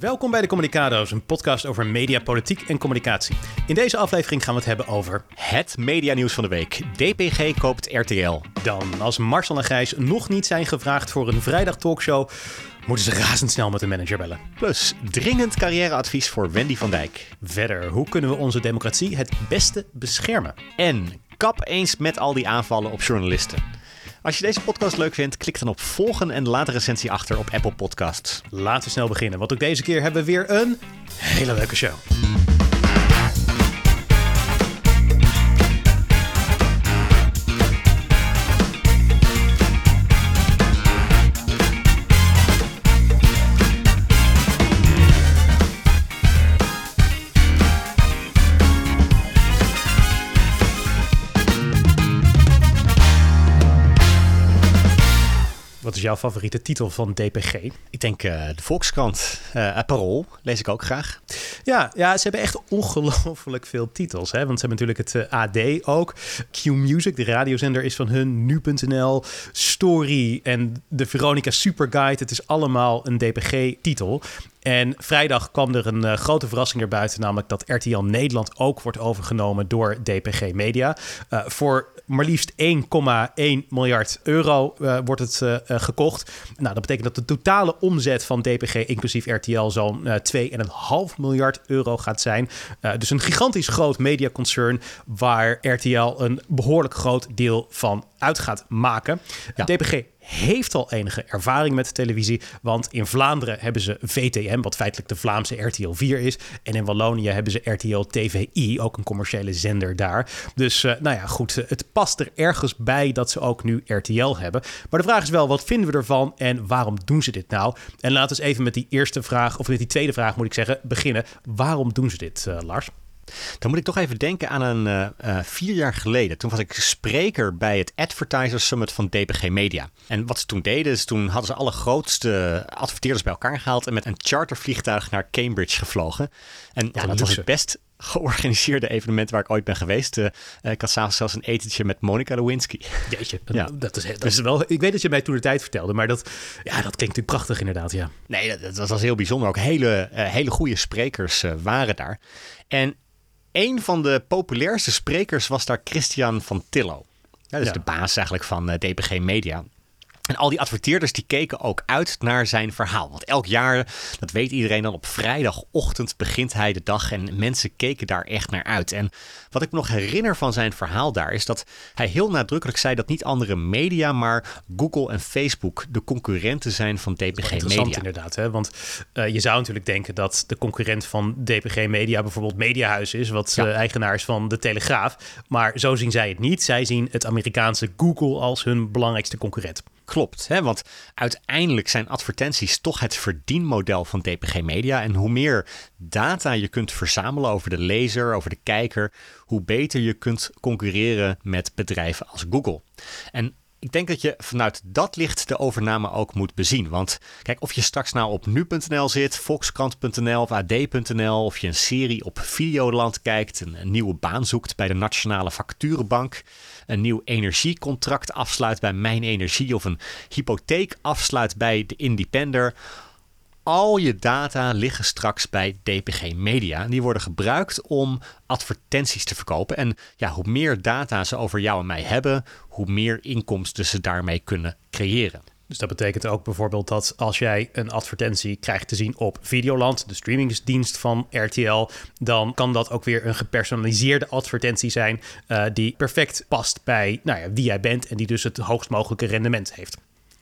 Welkom bij de Communicado's, een podcast over media, politiek en communicatie. In deze aflevering gaan we het hebben over... Het medianieuws van de week. DPG koopt RTL. Dan, als Marcel en Gijs nog niet zijn gevraagd voor een vrijdag talkshow... moeten ze razendsnel met de manager bellen. Plus dringend carrièreadvies voor Wendy van Dijk. Verder, hoe kunnen we onze democratie het beste beschermen? En kap eens met al die aanvallen op journalisten. Als je deze podcast leuk vindt, klik dan op volgen en laat een recensie achter op Apple Podcasts. Laten we snel beginnen, want ook deze keer hebben we weer een hele leuke show. Jouw favoriete titel van DPG? Ik denk uh, de Volkskrant, uh, Parool, lees ik ook graag. Ja, ja, ze hebben echt ongelooflijk veel titels. Hè? Want ze hebben natuurlijk het uh, AD ook. Q-Music, de radiozender, is van hun. Nu.nl, Story en de Veronica Superguide. Het is allemaal een DPG-titel. En vrijdag kwam er een uh, grote verrassing erbuiten, namelijk dat RTL Nederland ook wordt overgenomen door DPG Media. Uh, voor maar liefst 1,1 miljard euro uh, wordt het gekocht. Nou, dat betekent dat de totale omzet van DPG, inclusief RTL, zo'n 2,5 miljard euro gaat zijn. dus een gigantisch groot mediaconcern waar RTL een behoorlijk groot deel van uit gaat maken. Ja. DPG heeft al enige ervaring met televisie. Want in Vlaanderen hebben ze VTM, wat feitelijk de Vlaamse RTL 4 is. En in Wallonië hebben ze RTL TVI, ook een commerciële zender daar. Dus uh, nou ja, goed, het past er ergens bij dat ze ook nu RTL hebben. Maar de vraag is wel, wat vinden we ervan en waarom doen ze dit nou? En laten we eens even met die eerste vraag, of met die tweede vraag moet ik zeggen, beginnen. Waarom doen ze dit, uh, Lars? Dan moet ik toch even denken aan een uh, uh, vier jaar geleden. Toen was ik spreker bij het Advertiser Summit van DPG Media. En wat ze toen deden, is toen hadden ze alle grootste adverteerders bij elkaar gehaald en met een chartervliegtuig naar Cambridge gevlogen. En ja, dat was het best georganiseerde evenement waar ik ooit ben geweest. Uh, ik had s'avonds zelfs een etentje met Monica Lewinsky. Jeetje, ja. dat, is, dat dus, is wel... Ik weet dat je mij toen de tijd vertelde, maar dat, ja, dat klinkt natuurlijk prachtig inderdaad, ja. Nee, dat, dat was heel bijzonder. Ook hele, uh, hele goede sprekers uh, waren daar. En een van de populairste sprekers was daar Christian van Tillo. Dat is ja. de baas eigenlijk van uh, DPG Media. En al die adverteerders die keken ook uit naar zijn verhaal. Want elk jaar, dat weet iedereen dan, op vrijdagochtend begint hij de dag en mensen keken daar echt naar uit. En wat ik me nog herinner van zijn verhaal daar is dat hij heel nadrukkelijk zei dat niet andere media, maar Google en Facebook de concurrenten zijn van DPG Media. Interessant inderdaad, hè? want uh, je zou natuurlijk denken dat de concurrent van DPG Media bijvoorbeeld Mediahuis is, wat ja. uh, eigenaar is van de Telegraaf. Maar zo zien zij het niet. Zij zien het Amerikaanse Google als hun belangrijkste concurrent. Klopt, hè? want uiteindelijk zijn advertenties toch het verdienmodel van DPG Media. En hoe meer data je kunt verzamelen over de lezer, over de kijker, hoe beter je kunt concurreren met bedrijven als Google. En ik denk dat je vanuit dat licht de overname ook moet bezien. Want kijk, of je straks nou op nu.nl zit, volkskrant.nl of ad.nl, of je een serie op Videoland kijkt, een, een nieuwe baan zoekt bij de Nationale Facturenbank, een nieuw energiecontract afsluit bij Mijn Energie of een hypotheek afsluit bij de Independer al je data liggen straks bij DPG Media. Die worden gebruikt om advertenties te verkopen. En ja, hoe meer data ze over jou en mij hebben, hoe meer inkomsten ze daarmee kunnen creëren. Dus dat betekent ook bijvoorbeeld dat als jij een advertentie krijgt te zien op Videoland, de streamingsdienst van RTL, dan kan dat ook weer een gepersonaliseerde advertentie zijn uh, die perfect past bij nou ja, wie jij bent en die dus het hoogst mogelijke rendement heeft.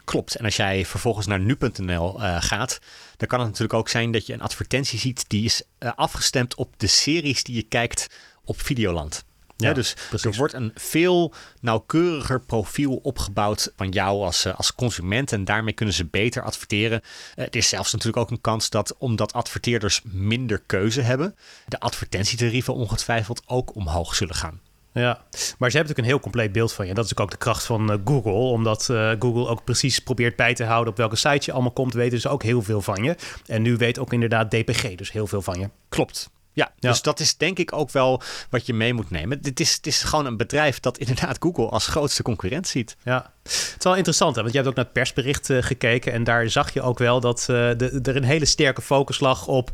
Klopt. En als jij vervolgens naar nu.nl uh, gaat, dan kan het natuurlijk ook zijn dat je een advertentie ziet die is uh, afgestemd op de series die je kijkt op Videoland. Ja, ja, dus precies. er wordt een veel nauwkeuriger profiel opgebouwd van jou als, uh, als consument. En daarmee kunnen ze beter adverteren. Uh, het is zelfs natuurlijk ook een kans dat, omdat adverteerders minder keuze hebben, de advertentietarieven ongetwijfeld ook omhoog zullen gaan. Ja, maar ze hebben natuurlijk een heel compleet beeld van je. Dat is ook de kracht van uh, Google. Omdat uh, Google ook precies probeert bij te houden op welke site je allemaal komt, weten ze ook heel veel van je. En nu weet ook inderdaad DPG dus heel veel van je. Klopt. Ja, dus dat is denk ik ook wel wat je mee moet nemen. Het is, het is gewoon een bedrijf dat inderdaad Google als grootste concurrent ziet. Ja, het is wel interessant, hè? want je hebt ook naar het persbericht uh, gekeken en daar zag je ook wel dat uh, de, er een hele sterke focus lag op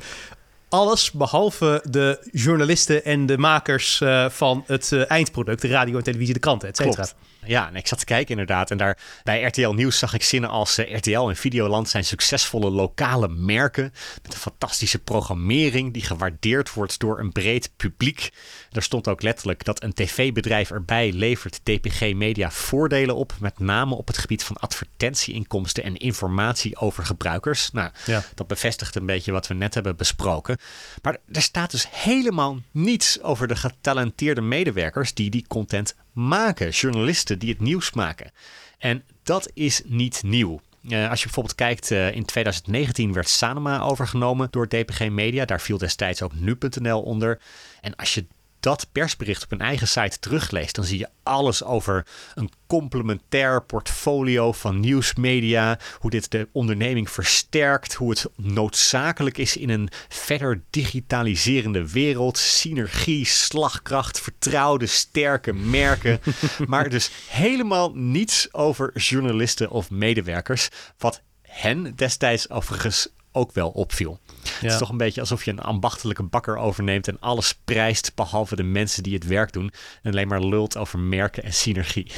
alles behalve de journalisten en de makers uh, van het eindproduct, de radio en televisie, de kranten, et cetera. Ja, en ik zat te kijken inderdaad. En daar bij RTL Nieuws zag ik zinnen als uh, RTL en Videoland zijn succesvolle lokale merken. Met een fantastische programmering die gewaardeerd wordt door een breed publiek. Er stond ook letterlijk dat een tv-bedrijf erbij levert DPG Media voordelen op. Met name op het gebied van advertentieinkomsten en informatie over gebruikers. Nou, ja. dat bevestigt een beetje wat we net hebben besproken. Maar er staat dus helemaal niets over de getalenteerde medewerkers die die content maken. Journalisten die het nieuws maken. En dat is niet nieuw. Uh, als je bijvoorbeeld kijkt, uh, in 2019 werd Sanoma overgenomen door DPG Media. Daar viel destijds ook nu.nl onder. En als je dat persbericht op hun eigen site terugleest, dan zie je alles over een complementair portfolio van nieuwsmedia. Hoe dit de onderneming versterkt. Hoe het noodzakelijk is in een verder digitaliserende wereld. Synergie, slagkracht, vertrouwde, sterke merken. maar dus helemaal niets over journalisten of medewerkers. Wat hen destijds overigens ook wel opviel. Het is toch een beetje alsof je een ambachtelijke bakker overneemt en alles prijst behalve de mensen die het werk doen. En alleen maar lult over merken en synergie.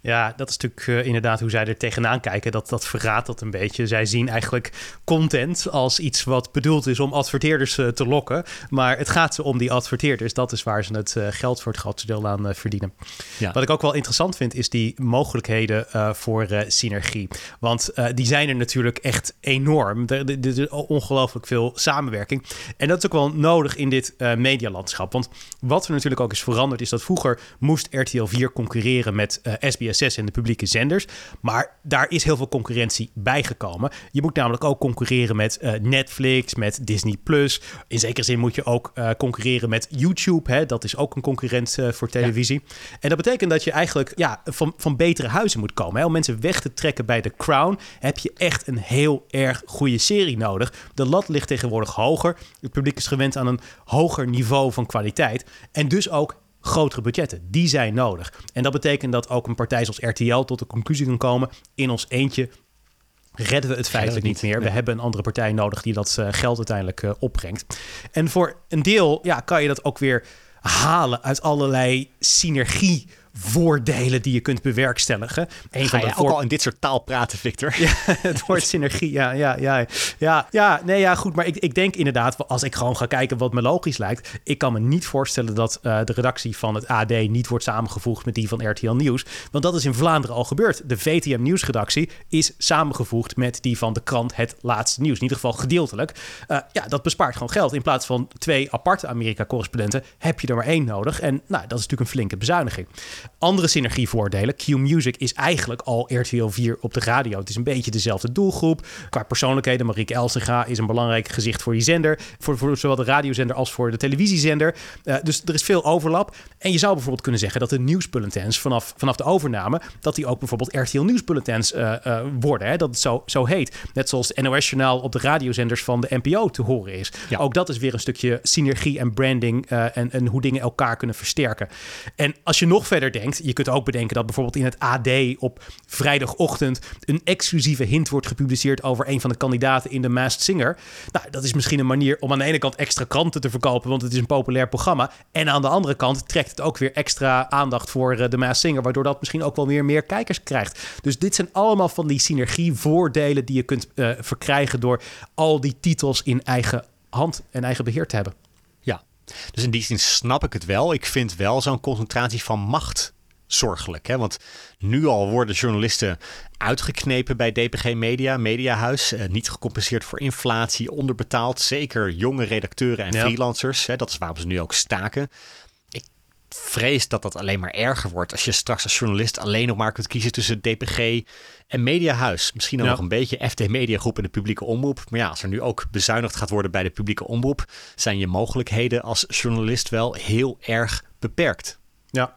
Ja, dat is natuurlijk uh, inderdaad hoe zij er tegenaan kijken. Dat, dat verraadt dat een beetje. Zij zien eigenlijk content als iets wat bedoeld is om adverteerders uh, te lokken. Maar het gaat ze om die adverteerders. Dat is waar ze het uh, geld voor het grootste deel aan verdienen. Ja. Wat ik ook wel interessant vind, is die mogelijkheden voor synergie. Want die zijn er natuurlijk echt enorm. Er is ongelooflijk veel samenwerking. En dat is ook wel nodig in dit medialandschap. Want wat er natuurlijk ook is veranderd, is dat vroeger moest RTL 4 concurreren met SBS SBS6 en de publieke zenders. Maar daar is heel veel concurrentie bijgekomen. Je moet namelijk ook concurreren met uh, Netflix, met Disney Plus. In zekere zin moet je ook uh, concurreren met YouTube. Hè? Dat is ook een concurrent uh, voor televisie. Ja. En dat betekent dat je eigenlijk ja, van, van betere huizen moet komen. Hè? Om mensen weg te trekken bij The Crown heb je echt een heel erg goede serie nodig. De lat ligt tegenwoordig hoger. Het publiek is gewend aan een hoger niveau van kwaliteit. En dus ook grotere budgetten. Die zijn nodig. En dat betekent dat ook een partij zoals RTL tot de conclusie kan komen: in ons eentje redden we het feitelijk niet meer. We hebben een andere partij nodig die dat uh, geld uiteindelijk uh, opbrengt. En voor een deel ja, kan je dat ook weer halen uit allerlei synergie voordelen die je kunt bewerkstelligen. Een van de ook al in dit soort taal praten, Victor? Ja, het woord synergie, ja, ja, ja. Ja, ja, nee, ja, goed. Maar ik, ik denk inderdaad, als ik gewoon ga kijken wat me logisch lijkt... ik kan me niet voorstellen dat uh, de redactie van het AD niet wordt samengevoegd met die van RTL Nieuws. Want dat is in Vlaanderen al gebeurd. De VTM Nieuwsredactie is samengevoegd met die van de krant Het Laatste Nieuws. In ieder geval gedeeltelijk. Uh, ja, dat bespaart gewoon geld. In plaats van twee aparte Amerika-correspondenten heb je er maar één nodig. En nou, dat is natuurlijk een flinke bezuiniging. Andere synergievoordelen. Q-Music is eigenlijk al RTL 4 op de radio. Het is een beetje dezelfde doelgroep. Qua persoonlijkheden, Marieke Elsinga is een belangrijk gezicht voor die zender. Voor, voor zowel de radiozender als voor de televisiezender. Uh, dus er is veel overlap. En je zou bijvoorbeeld kunnen zeggen dat de nieuwsbulletins vanaf, vanaf de overname... dat die ook bijvoorbeeld RTL nieuwsbulletins uh, uh, worden. Hè? Dat het zo, zo heet. Net zoals het NOS-journaal op de radiozenders van de NPO te horen is. Ja. Ook dat is weer een stukje synergie en branding... en, en hoe dingen elkaar kunnen versterken. En als je nog verder je kunt ook bedenken dat bijvoorbeeld in het AD op vrijdagochtend een exclusieve hint wordt gepubliceerd over een van de kandidaten in de Masked Singer. Nou, dat is misschien een manier om aan de ene kant extra kranten te verkopen, want het is een populair programma. En aan de andere kant trekt het ook weer extra aandacht voor de Masked Singer, waardoor dat misschien ook wel weer meer kijkers krijgt. Dus dit zijn allemaal van die synergievoordelen die je kunt uh, verkrijgen door al die titels in eigen hand en eigen beheer te hebben. Dus in die zin snap ik het wel. Ik vind wel zo'n concentratie van macht zorgelijk. Hè? Want nu al worden journalisten uitgeknepen bij DPG Media, Mediahuis. Eh, niet gecompenseerd voor inflatie, onderbetaald. Zeker jonge redacteuren en ja. freelancers. Hè? Dat is waarom ze nu ook staken. Ik vrees dat dat alleen maar erger wordt als je straks als journalist alleen nog maar kunt kiezen tussen DPG en Mediahuis. Misschien dan ja. nog een beetje FD Mediagroep en de publieke omroep. Maar ja, als er nu ook bezuinigd gaat worden bij de publieke omroep, zijn je mogelijkheden als journalist wel heel erg beperkt. Ja.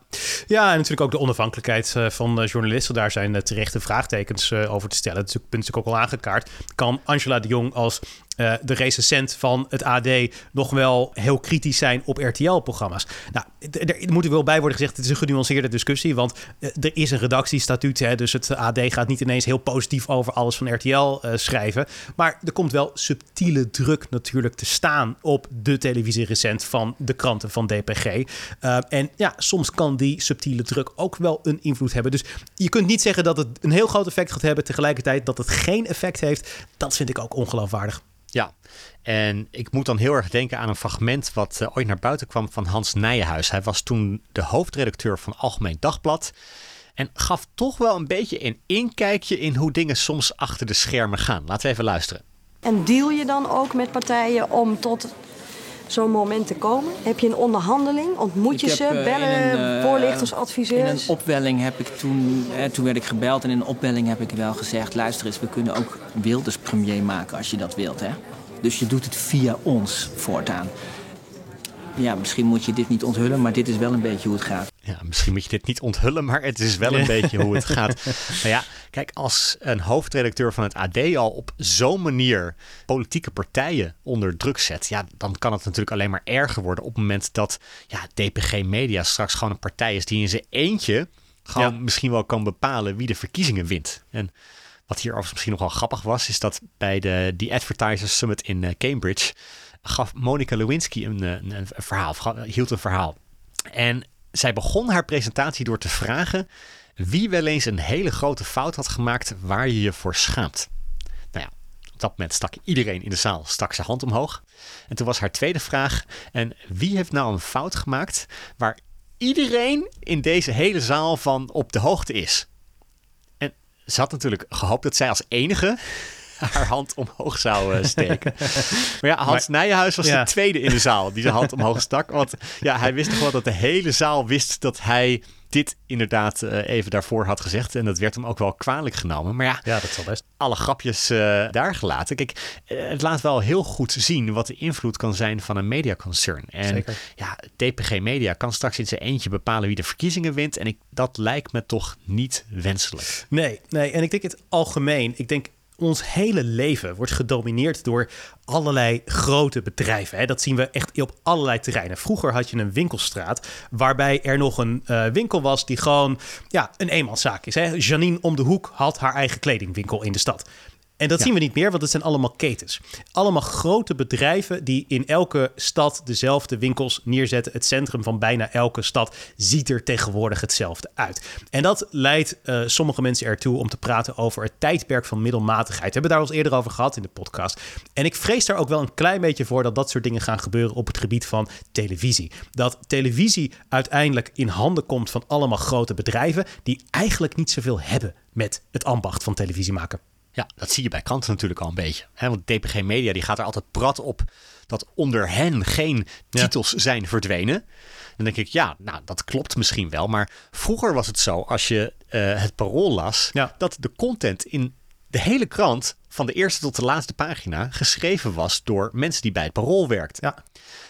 ja, en natuurlijk ook de onafhankelijkheid uh, van uh, journalisten. Daar zijn uh, terechte vraagtekens over te stellen. Dat punt is ook al aangekaart. Kan Angela de Jong als uh, de recensent van het AD nog wel heel kritisch zijn op RTL-programma's. Nou, er moet er wel bij worden gezegd, het is een genuanceerde discussie, want uh, er is een redactiestatuut, hè, dus het AD gaat niet ineens heel positief over alles van RTL uh, schrijven. Maar er komt wel subtiele druk natuurlijk te staan op de televisierecent van de kranten van DPG. en ja, soms kan die subtiele druk ook wel een invloed hebben. Dus je kunt niet zeggen dat het een heel groot effect gaat hebben, tegelijkertijd dat het geen effect heeft. Dat vind ik ook ongeloofwaardig. Ja, en ik moet dan heel erg denken aan een fragment wat uh, ooit naar buiten kwam van Hans Nijenhuis. Hij was toen de hoofdredacteur van Algemeen Dagblad. En gaf toch wel een beetje een inkijkje in hoe dingen soms achter de schermen gaan. Laten we even luisteren. En deal je dan ook met partijen om tot zo'n moment te komen? Heb je een onderhandeling? Ontmoet je ik ze? Heb, uh, bellen, een, uh, voorlichters, adviseurs? In een opwelling heb ik toen, eh, toen werd ik gebeld en in een opwelling heb ik wel gezegd: luister eens, we kunnen ook Wilders premier maken als je dat wilt. Hè? Dus je doet het via ons voortaan. Ja, misschien moet je dit niet onthullen, maar dit is wel een beetje hoe het gaat. Ja, misschien moet je dit niet onthullen, maar het is wel een beetje hoe het gaat. Nou ja, kijk, als een hoofdredacteur van het AD al op zo'n manier politieke partijen onder druk zet, ja, dan kan het natuurlijk alleen maar erger worden op het moment dat ja, DPG Media straks gewoon een partij is die in zijn eentje gewoon ja. misschien wel kan bepalen wie de verkiezingen wint. En wat hier misschien nog wel grappig was, is dat bij de The Advertisers Summit in uh, Cambridge gaf Monica Lewinsky een, een, een verhaal, hield een verhaal. En zij begon haar presentatie door te vragen wie wel eens een hele grote fout had gemaakt waar je je voor schaamt. Nou ja, op dat moment stak iedereen in de zaal stak zijn hand omhoog. En toen was haar tweede vraag: en wie heeft nou een fout gemaakt waar iedereen in deze hele zaal van op de hoogte is? En ze had natuurlijk gehoopt dat zij als enige haar hand omhoog zou uh, steken. maar ja, Hans maar, Nijenhuis was ja. de tweede in de zaal die zijn hand omhoog stak. Want ja, hij wist toch wel dat de hele zaal wist dat hij dit inderdaad uh, even daarvoor had gezegd. En dat werd hem ook wel kwalijk genomen. Maar ja, ja dat zal best. alle grapjes uh, daar gelaten. Kijk, het laat wel heel goed zien wat de invloed kan zijn van een mediaconcern. En Zeker. ja, DPG Media kan straks in zijn eentje bepalen wie de verkiezingen wint. En ik, dat lijkt me toch niet wenselijk. Nee, nee. En ik denk het algemeen. Ik denk ons hele leven wordt gedomineerd door allerlei grote bedrijven. Hè. Dat zien we echt op allerlei terreinen. Vroeger had je een winkelstraat waarbij er nog een uh, winkel was die gewoon ja, een eenmanszaak is. Hè. Janine om de hoek had haar eigen kledingwinkel in de stad. En dat ja. zien we niet meer, want het zijn allemaal ketens. Allemaal grote bedrijven die in elke stad dezelfde winkels neerzetten. Het centrum van bijna elke stad ziet er tegenwoordig hetzelfde uit. En dat leidt uh, sommige mensen ertoe om te praten over het tijdperk van middelmatigheid. We hebben daar al eens eerder over gehad in de podcast. En ik vrees daar ook wel een klein beetje voor dat dat soort dingen gaan gebeuren op het gebied van televisie. Dat televisie uiteindelijk in handen komt van allemaal grote bedrijven die eigenlijk niet zoveel hebben met het ambacht van televisie maken. Ja, dat zie je bij kranten natuurlijk al een beetje. Hè? Want DPG Media die gaat er altijd prat op dat onder hen geen titels ja. zijn verdwenen. Dan denk ik, ja, nou, dat klopt misschien wel. Maar vroeger was het zo, als je uh, het parool las, ja. dat de content in de hele krant, van de eerste tot de laatste pagina, geschreven was door mensen die bij het parool werkten. Ja.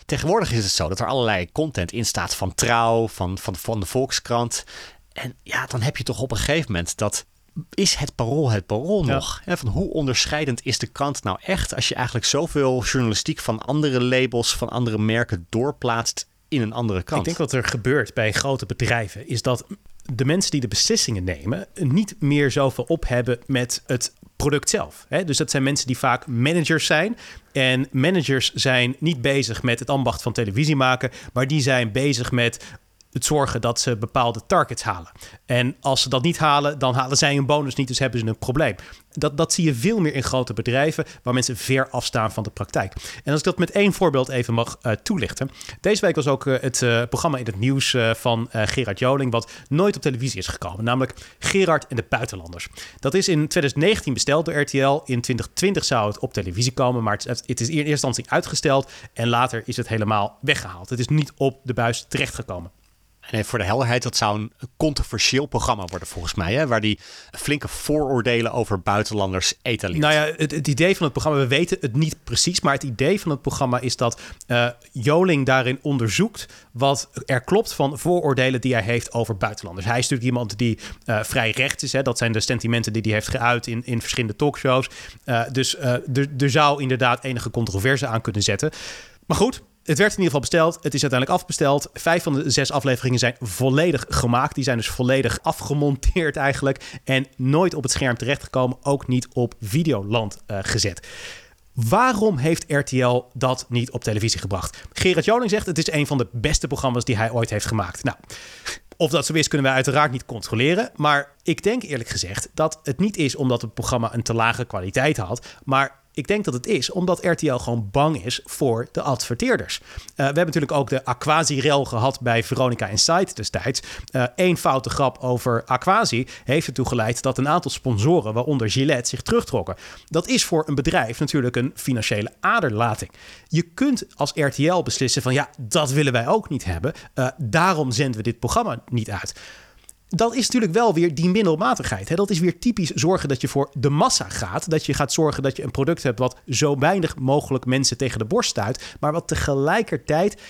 Tegenwoordig is het zo dat er allerlei content in staat van Trouw, van, van, van de Volkskrant. En ja, dan heb je toch op een gegeven moment dat is het parool het parool Ja. nog? Van hoe onderscheidend is de krant nou echt als je eigenlijk zoveel journalistiek van andere labels, van andere merken doorplaatst in een andere krant? Ik denk wat er gebeurt bij grote bedrijven is dat de mensen die de beslissingen nemen niet meer zoveel op hebben met het product zelf. Hè? Dus dat zijn mensen die vaak managers zijn. En managers zijn niet bezig met het ambacht van televisie maken, maar die zijn bezig met het zorgen dat ze bepaalde targets halen. En als ze dat niet halen, dan halen zij een bonus niet, dus hebben ze een probleem. Dat, dat zie je veel meer in grote bedrijven, waar mensen ver afstaan van de praktijk. En als ik dat met één voorbeeld even mag uh, toelichten. Deze week was ook uh, het uh, programma in het nieuws van Gerard Joling, wat nooit op televisie is gekomen, namelijk Gerard en de Buitenlanders. Dat is in 2019 besteld door RTL. In 2020 zou het op televisie komen, maar het, het is in eerste instantie uitgesteld en later is het helemaal weggehaald. Het is niet op de buis terechtgekomen. En voor de helderheid, dat zou een controversieel programma worden volgens mij. Hè, waar die flinke vooroordelen over buitenlanders etaleert. Nou ja, het, het, idee van het programma, we weten het niet precies. Maar het idee van het programma is dat uh, Joling daarin onderzoekt wat er klopt van vooroordelen die hij heeft over buitenlanders. Hij is natuurlijk iemand die uh, vrij recht is. Hè. Dat zijn de sentimenten die hij heeft geuit in, in verschillende talkshows. Uh, dus er zou inderdaad enige controverse aan kunnen zetten. Maar goed, het werd in ieder geval besteld. Het is uiteindelijk afbesteld. Vijf van de zes afleveringen zijn volledig gemaakt. Die zijn dus volledig afgemonteerd eigenlijk. En nooit op het scherm terechtgekomen. Ook niet op Videoland uh, gezet. Waarom heeft RTL dat niet op televisie gebracht? Gerard Joling zegt het is een van de beste programma's die hij ooit heeft gemaakt. Nou, of dat zo is, kunnen wij uiteraard niet controleren. Maar ik denk eerlijk gezegd dat het niet is omdat het programma een te lage kwaliteit had. Maar ik denk dat het is omdat RTL gewoon bang is voor de adverteerders. Uh, we hebben natuurlijk ook de Aquasi-rel gehad bij Veronica Insight destijds. Eén uh, foute grap over Aquasi heeft ertoe geleid dat een aantal sponsoren, waaronder Gillette, zich terugtrokken. Dat is voor een bedrijf natuurlijk een financiële aderlating. Je kunt als RTL beslissen van ja, dat willen wij ook niet hebben. Uh, daarom zenden we dit programma niet uit dat is natuurlijk wel weer die middelmatigheid. Hè? Dat is weer typisch zorgen dat je voor de massa gaat. Dat je gaat zorgen dat je een product hebt wat zo weinig mogelijk mensen tegen de borst stuit. Maar wat tegelijkertijd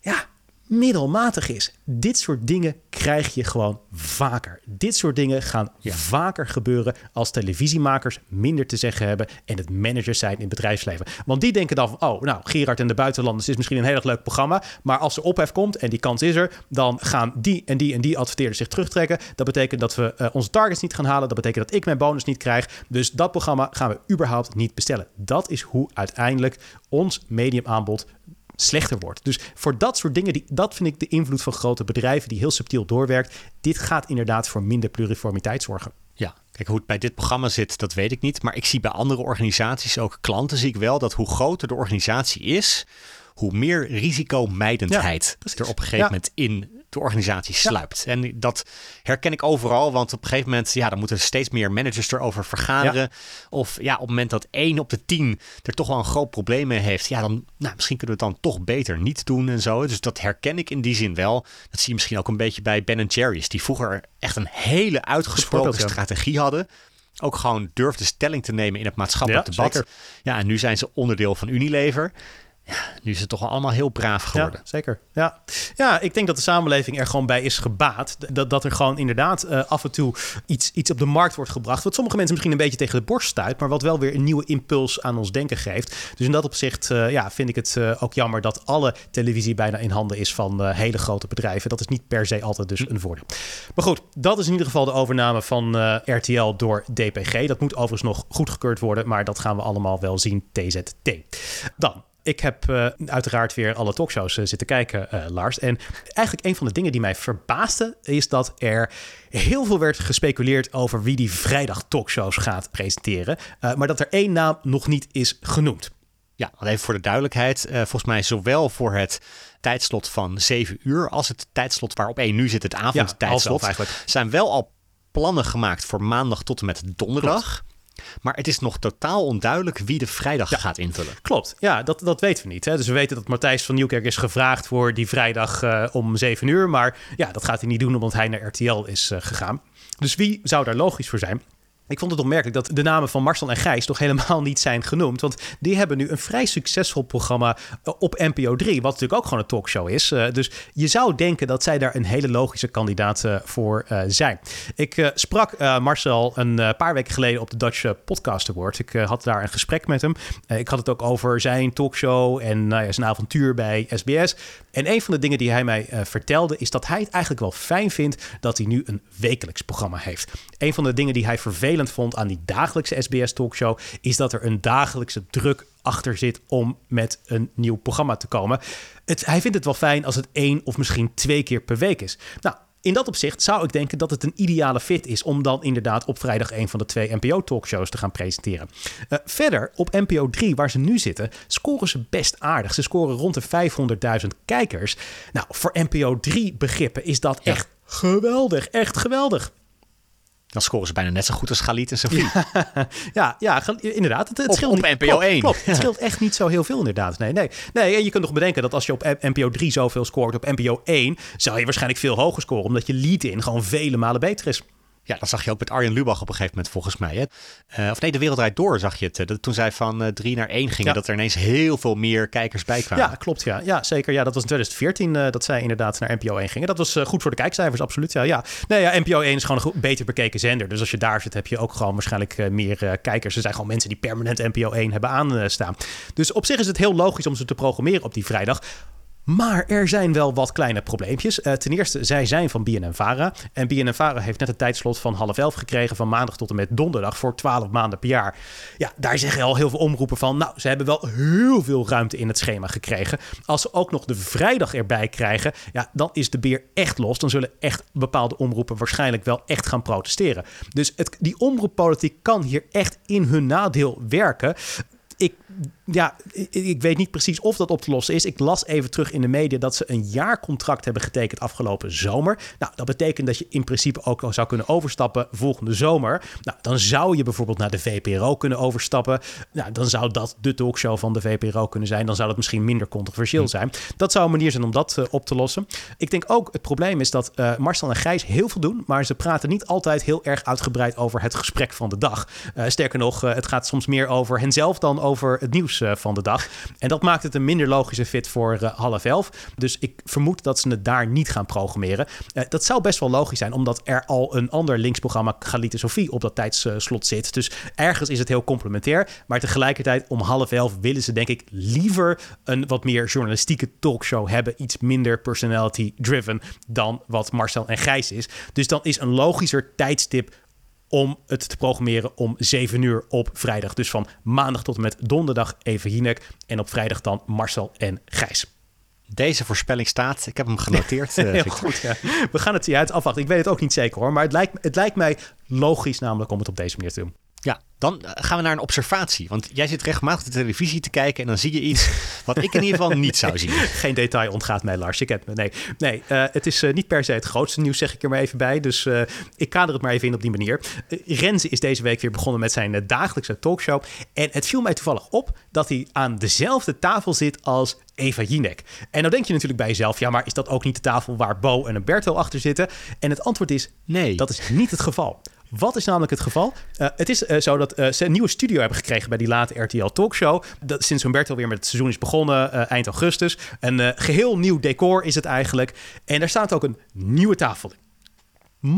ja, middelmatig is. Dit soort dingen krijg je gewoon vaker. Dit soort dingen gaan vaker gebeuren als televisiemakers minder te zeggen hebben en het managers zijn in het bedrijfsleven. Want die denken dan van, oh, nou, Gerard en de buitenlanders is misschien een heel erg leuk programma, maar als er ophef komt en die kans is er, dan gaan die en die en die adverteerders zich terugtrekken. Dat betekent dat we uh, onze targets niet gaan halen. Dat betekent dat ik mijn bonus niet krijg. Dus dat programma gaan we überhaupt niet bestellen. Dat is hoe uiteindelijk ons mediumaanbod slechter wordt. Dus voor dat soort dingen, die, dat vind ik de invloed van grote bedrijven die heel subtiel doorwerkt. Dit gaat inderdaad voor minder pluriformiteit zorgen. Ja, kijk hoe het bij dit programma zit, dat weet ik niet. Maar ik zie bij andere organisaties, ook klanten, zie ik wel dat hoe groter de organisatie is, hoe meer risicomijdendheid ja, er op een gegeven moment in de organisatie sluipt. En dat herken ik overal, want op een gegeven moment, ja, dan moeten steeds meer managers erover vergaderen. Of ja, op het moment dat één op de tien er toch wel een groot probleem mee heeft, ja, dan, nou, misschien kunnen we het dan toch beter niet doen en zo. Dus dat herken ik in die zin wel. Dat zie je misschien ook een beetje bij Ben Jerry's, die vroeger echt een hele uitgesproken strategie hadden ook gewoon durfde stelling te nemen in het maatschappelijk ja, debat. Zeker. Ja, en nu zijn ze onderdeel van Unilever nu is het toch allemaal heel braaf geworden. Ja, zeker. Ja. ja, ik denk dat de samenleving er gewoon bij is gebaat. Dat, dat er gewoon inderdaad uh, af en toe iets, iets op de markt wordt gebracht. Wat sommige mensen misschien een beetje tegen de borst stuit. Maar wat wel weer een nieuwe impuls aan ons denken geeft. Dus in dat opzicht uh, ja, vind ik het uh, ook jammer dat alle televisie bijna in handen is van hele grote bedrijven. Dat is niet per se altijd dus een voordeel. Maar goed, dat is in ieder geval de overname van RTL door DPG. Dat moet overigens nog goedgekeurd worden. Maar dat gaan we allemaal wel zien. TZT. Dan ik heb uh, uiteraard weer alle talkshows uh, zitten kijken, uh, Lars. En eigenlijk een van de dingen die mij verbaasde... is dat er heel veel werd gespeculeerd over wie die vrijdag talkshows gaat presenteren. maar dat er één naam nog niet is genoemd. Ja, even voor de duidelijkheid. volgens mij zowel voor het tijdslot van 7 uur... als het tijdslot waarop één nu zit, het avondtijdslot... Ja, zijn wel al plannen gemaakt voor maandag tot en met donderdag... Maar het is nog totaal onduidelijk wie de vrijdag gaat invullen. Klopt, ja, dat, dat weten we niet. Hè? Dus we weten dat Matthijs van Nieuwkerk is gevraagd voor die vrijdag uh, om 7 uur. Maar ja, dat gaat hij niet doen omdat hij naar RTL is uh, gegaan. Dus wie zou daar logisch voor zijn? Ik vond het opmerkelijk dat de namen van Marcel en Gijs toch helemaal niet zijn genoemd. Want die hebben nu een vrij succesvol programma eh, op NPO 3. Wat natuurlijk ook gewoon een talkshow is. Uh, dus je zou denken dat zij daar een hele logische kandidaat uh, voor zijn. Ik sprak Marcel een paar weken geleden op de Dutch Podcast Award. Ik had daar een gesprek met hem. ik had het ook over zijn talkshow en nou zijn avontuur bij SBS. En een van de dingen die hij mij vertelde is dat hij het eigenlijk wel fijn vindt dat hij nu een wekelijks programma heeft. Een van de dingen die hij vervelend vond aan die dagelijkse SBS talkshow, is dat er een dagelijkse druk achter zit om met een nieuw programma te komen. Het, hij vindt het wel fijn als het één of misschien twee keer per week is. Nou, in dat opzicht zou ik denken dat het een ideale fit is om dan inderdaad op vrijdag een van de twee NPO-talkshows te gaan presenteren. Uh, verder, op NPO 3, waar ze nu zitten, scoren ze best aardig. Ze scoren rond de 500.000 kijkers. Nou, voor NPO 3 begrippen is dat echt geweldig. Echt geweldig. Dan scoren ze bijna net zo goed als Galit en Sofie. Ja, ja, inderdaad. Het, het Op- scheelt op niet. NPO klopt, 1. Klopt, het scheelt echt niet zo heel veel inderdaad. Nee, nee. nee, en je kunt nog bedenken dat als je op NPO 3 zoveel scoort, op NPO 1 zou je waarschijnlijk veel hoger scoren, omdat je lead-in gewoon vele malen beter is. Ja, dat zag je ook met Arjen Lubach op een gegeven moment volgens mij. Hè? Eh, of nee, de wereld draait door zag je het. eh, Dat toen zij van eh, drie naar één gingen, Ja. dat er ineens heel veel meer kijkers bij kwamen. Ja, klopt. Ja, ja zeker. Ja, dat was in 2014 eh, dat zij inderdaad naar NPO 1 gingen. Dat was goed voor de kijkcijfers, absoluut. Ja, ja. Nee, ja, NPO 1 is gewoon een beter bekeken zender. Dus als je daar zit, heb je ook gewoon waarschijnlijk meer kijkers. Er zijn gewoon mensen die permanent NPO 1 hebben aanstaan. Dus op zich is het heel logisch om ze te programmeren op die vrijdag. Maar er zijn wel wat kleine probleempjes. Eh, ten eerste, zij zijn van BNN-Vara. En BNN-Vara heeft net een tijdslot van half elf gekregen... van maandag tot en met donderdag voor 12 maanden per jaar. Ja, daar zeggen al heel veel omroepen van... nou, ze hebben wel heel veel ruimte in het schema gekregen. Als ze ook nog de vrijdag erbij krijgen... ja, dan is de beer echt los. Dan zullen echt bepaalde omroepen waarschijnlijk wel echt gaan protesteren. Dus het, die omroeppolitiek kan hier echt in hun nadeel werken ik, ja, ik, weet niet precies of dat op te lossen is. Ik las even terug in de media dat ze een jaarcontract hebben getekend afgelopen zomer. Nou, dat betekent dat je in principe ook al zou kunnen overstappen volgende zomer. Nou, dan zou je bijvoorbeeld naar de VPRO kunnen overstappen. Nou, dan zou dat de talkshow van de VPRO kunnen zijn. Dan zou dat misschien minder controversieel zijn. Dat zou een manier zijn om dat eh, op te lossen. Ik denk ook het probleem is dat eh, Marcel en Gijs heel veel doen, maar ze praten niet altijd heel erg uitgebreid over het gesprek van de dag. Eh, sterker nog, het gaat soms meer over henzelf dan over het nieuws eh, van de dag. En dat maakt het een minder logische fit voor eh, half elf. Dus ik vermoed dat ze het daar niet gaan programmeren. Eh, dat zou best wel logisch zijn, omdat er al een ander linksprogramma, Galite Sophie, op dat tijdslot zit. Dus ergens is het heel complementair. Maar tegelijkertijd om half elf willen ze denk ik liever een wat meer journalistieke talkshow hebben. Iets minder personality-driven dan wat Marcel en Gijs is. Dus dan is een logischer tijdstip om het te programmeren om 7 uur op vrijdag. Dus van maandag tot en met donderdag Eva Jinek en op vrijdag dan Marcel en Gijs. Deze voorspelling staat, ik heb hem genoteerd. eh, Heel goed, ja. We gaan het het afwachten. Ik weet het ook niet zeker hoor, maar het lijkt, het lijkt mij logisch namelijk om het op deze manier te doen. Ja, dan eh, gaan we naar een observatie. Want jij zit regelmatig de televisie te kijken en dan zie je iets wat ik in ieder geval niet zou zien. Geen detail ontgaat mij, Lars. Je kent me. Nee, nee eh, het is eh, niet per se het grootste nieuws, zeg ik er maar even bij. Dus ik kader het maar even in op die manier. Renze is deze week weer begonnen met zijn dagelijkse talkshow. En het viel mij toevallig op dat hij aan dezelfde tafel zit als Eva Jinek. En dan denk je natuurlijk bij jezelf, ja, maar is dat ook niet de tafel waar Bo en Umberto achter zitten? En het antwoord is, Nee. dat is niet het geval. Wat is namelijk het geval? Eh, het is eh, zo dat eh, ze een nieuwe studio hebben gekregen bij die late RTL Talkshow. Dat, sinds Humberto weer met het seizoen is begonnen, eind augustus. Een eh, geheel nieuw decor is het eigenlijk. En daar staat ook een nieuwe tafel in.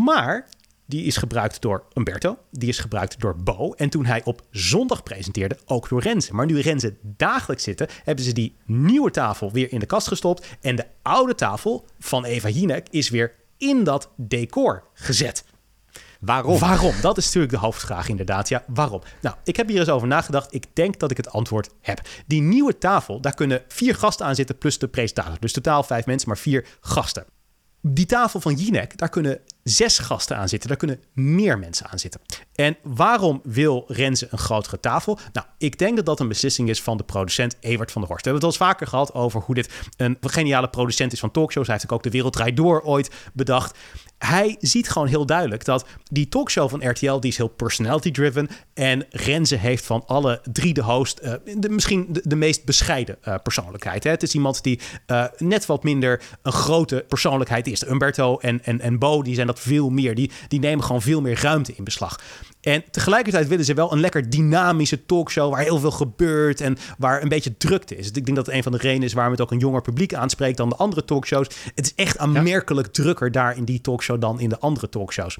Maar die is gebruikt door Umberto, die is gebruikt door Bo. En toen hij op zondag presenteerde, ook door Renze. Maar nu Renze dagelijks zitten, hebben ze die nieuwe tafel weer in de kast gestopt. En de oude tafel van Eva Jinek is weer in dat decor gezet. Waarom? Waarom? Dat is natuurlijk de hoofdvraag inderdaad. Ja, waarom? Nou, ik heb hier eens over nagedacht. Ik denk dat ik het antwoord heb. Die nieuwe tafel, daar kunnen vier gasten aan zitten plus de presentator. Dus totaal vijf mensen, maar vier gasten. Die tafel van Jinek, daar kunnen zes gasten aan zitten. Daar kunnen meer mensen aan zitten. En waarom wil Renze een grotere tafel? Nou, ik denk dat dat een beslissing is van de producent Evert van der Horst. We hebben het al eens vaker gehad over hoe dit een geniale producent is van talkshows. Hij heeft ook de Wereld Draait Door ooit bedacht. Hij ziet gewoon heel duidelijk dat die talkshow van RTL, die is heel personality-driven. En Renze heeft van alle drie de host eh, de, misschien de, meest bescheiden eh, persoonlijkheid. Hè? Het is iemand die eh, net wat minder een grote persoonlijkheid is. Umberto en, en, en Bo, die zijn dat veel meer. Die, die nemen gewoon veel meer ruimte in beslag. En tegelijkertijd willen ze wel een lekker dynamische talkshow waar heel veel gebeurt en waar een beetje drukte is. Ik denk dat het een van de redenen is waarom het ook een jonger publiek aanspreekt dan de andere talkshows. Het is echt aanmerkelijk drukker daar in die talkshow dan in de andere talkshows.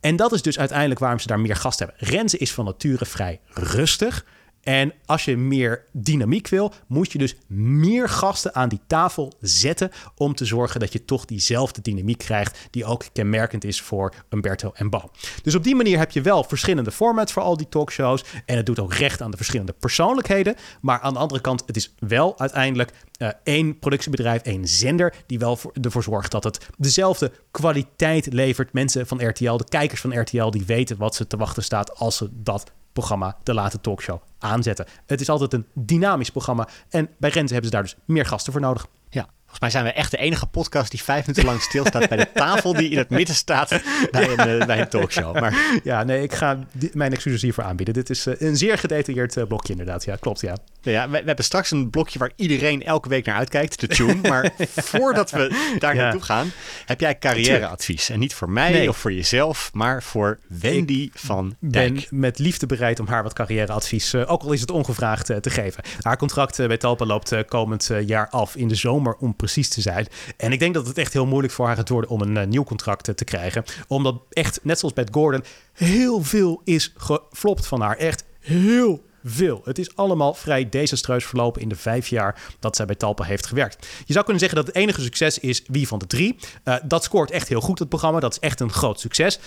En dat is dus uiteindelijk waarom ze daar meer gasten hebben. Renze is van nature vrij rustig. En als je meer dynamiek wil, moet je dus meer gasten aan die tafel zetten om te zorgen dat je toch diezelfde dynamiek krijgt die ook kenmerkend is voor Umberto en Bo. Dus op die manier heb je wel verschillende formats voor al die talkshows en het doet ook recht aan de verschillende persoonlijkheden. Maar aan de andere kant, het is wel uiteindelijk uh, één productiebedrijf, één zender die wel voor, ervoor zorgt dat het dezelfde kwaliteit levert. Mensen van RTL, de kijkers van RTL, die weten wat ze te wachten staat als ze dat programma, de late talkshow, aanzetten. Het is altijd een dynamisch programma. En bij Renze hebben ze daar dus meer gasten voor nodig. Ja, Volgens mij zijn we echt de enige podcast die vijf minuten lang stilstaat bij de tafel die in het midden staat bij een, bij een talkshow. Maar... Ja, nee, ik ga mijn excuses hiervoor aanbieden. Dit is uh, een zeer gedetailleerd uh, blokje inderdaad. Ja, klopt, ja. Ja, we, we, hebben straks een blokje waar iedereen elke week naar uitkijkt, de tune. Maar voordat we daar ja. naartoe gaan, heb jij carrièreadvies. En niet voor mij nee. of voor jezelf, maar voor Wendy ik van Dijk. ben met liefde bereid om haar wat carrièreadvies, ook al is het ongevraagd, te geven. Haar contract bij Talpa loopt komend jaar af in de zomer om precies te zijn. En ik denk dat het echt heel moeilijk voor haar gaat worden om een uh, nieuw contract uh, te krijgen. Omdat echt, net zoals bij Gordon, heel veel is geflopt van haar. Echt heel veel. Het is allemaal vrij desastreus verlopen in de vijf jaar dat zij bij Talpa heeft gewerkt. Je zou kunnen zeggen dat het enige succes is Wie van de Drie. Uh, dat scoort echt heel goed, het programma. Dat is echt een groot succes.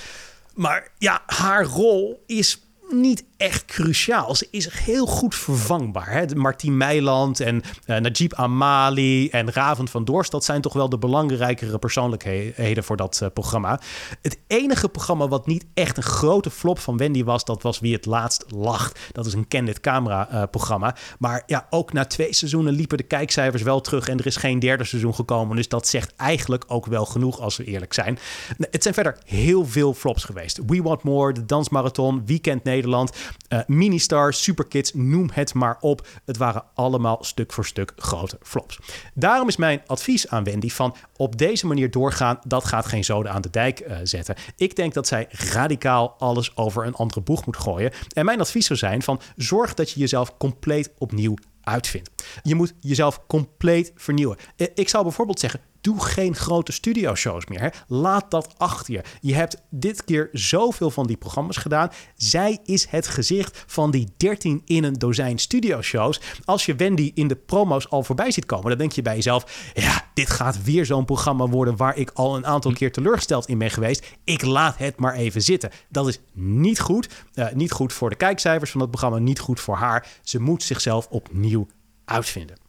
Maar ja, haar rol is niet echt cruciaal. Ze is heel goed vervangbaar. Hè? Martien Meiland en uh, Najib Amali en Raven van Dorst... dat zijn toch wel de belangrijkere persoonlijkheden voor dat uh, programma. Het enige programma wat niet echt een grote flop van Wendy was... dat was Wie het laatst lacht. Dat is een Candid Camera uh, programma. Maar ja, ook na twee seizoenen liepen de kijkcijfers wel terug... en er is geen derde seizoen gekomen. Dus dat zegt eigenlijk ook wel genoeg als we eerlijk zijn. Het zijn verder heel veel flops geweest. We Want More, de Dansmarathon, Weekend Nederland... Uh, Ministar, Superkids, noem het maar op. Het waren allemaal stuk voor stuk grote flops. Daarom is mijn advies aan Wendy van op deze manier doorgaan, dat gaat geen zoden aan de dijk uh, zetten. Ik denk dat zij radicaal alles over een andere boeg moet gooien. En mijn advies zou zijn van zorg dat je jezelf compleet opnieuw uitvindt. Je moet jezelf compleet vernieuwen. Ik zou bijvoorbeeld zeggen, Doe geen grote studioshows meer. Hè. Laat dat achter je. Je hebt dit keer zoveel van die programma's gedaan. Zij is het gezicht van die 13 in een dozijn studioshows. Als je Wendy in de promo's al voorbij ziet komen, dan denk je bij jezelf: ja, dit gaat weer zo'n programma worden waar ik al een aantal keer teleurgesteld in ben geweest. Ik laat het maar even zitten. Dat is niet goed. Uh, niet goed voor de kijkcijfers van het programma, niet goed voor haar. Ze moet zichzelf opnieuw uitvinden.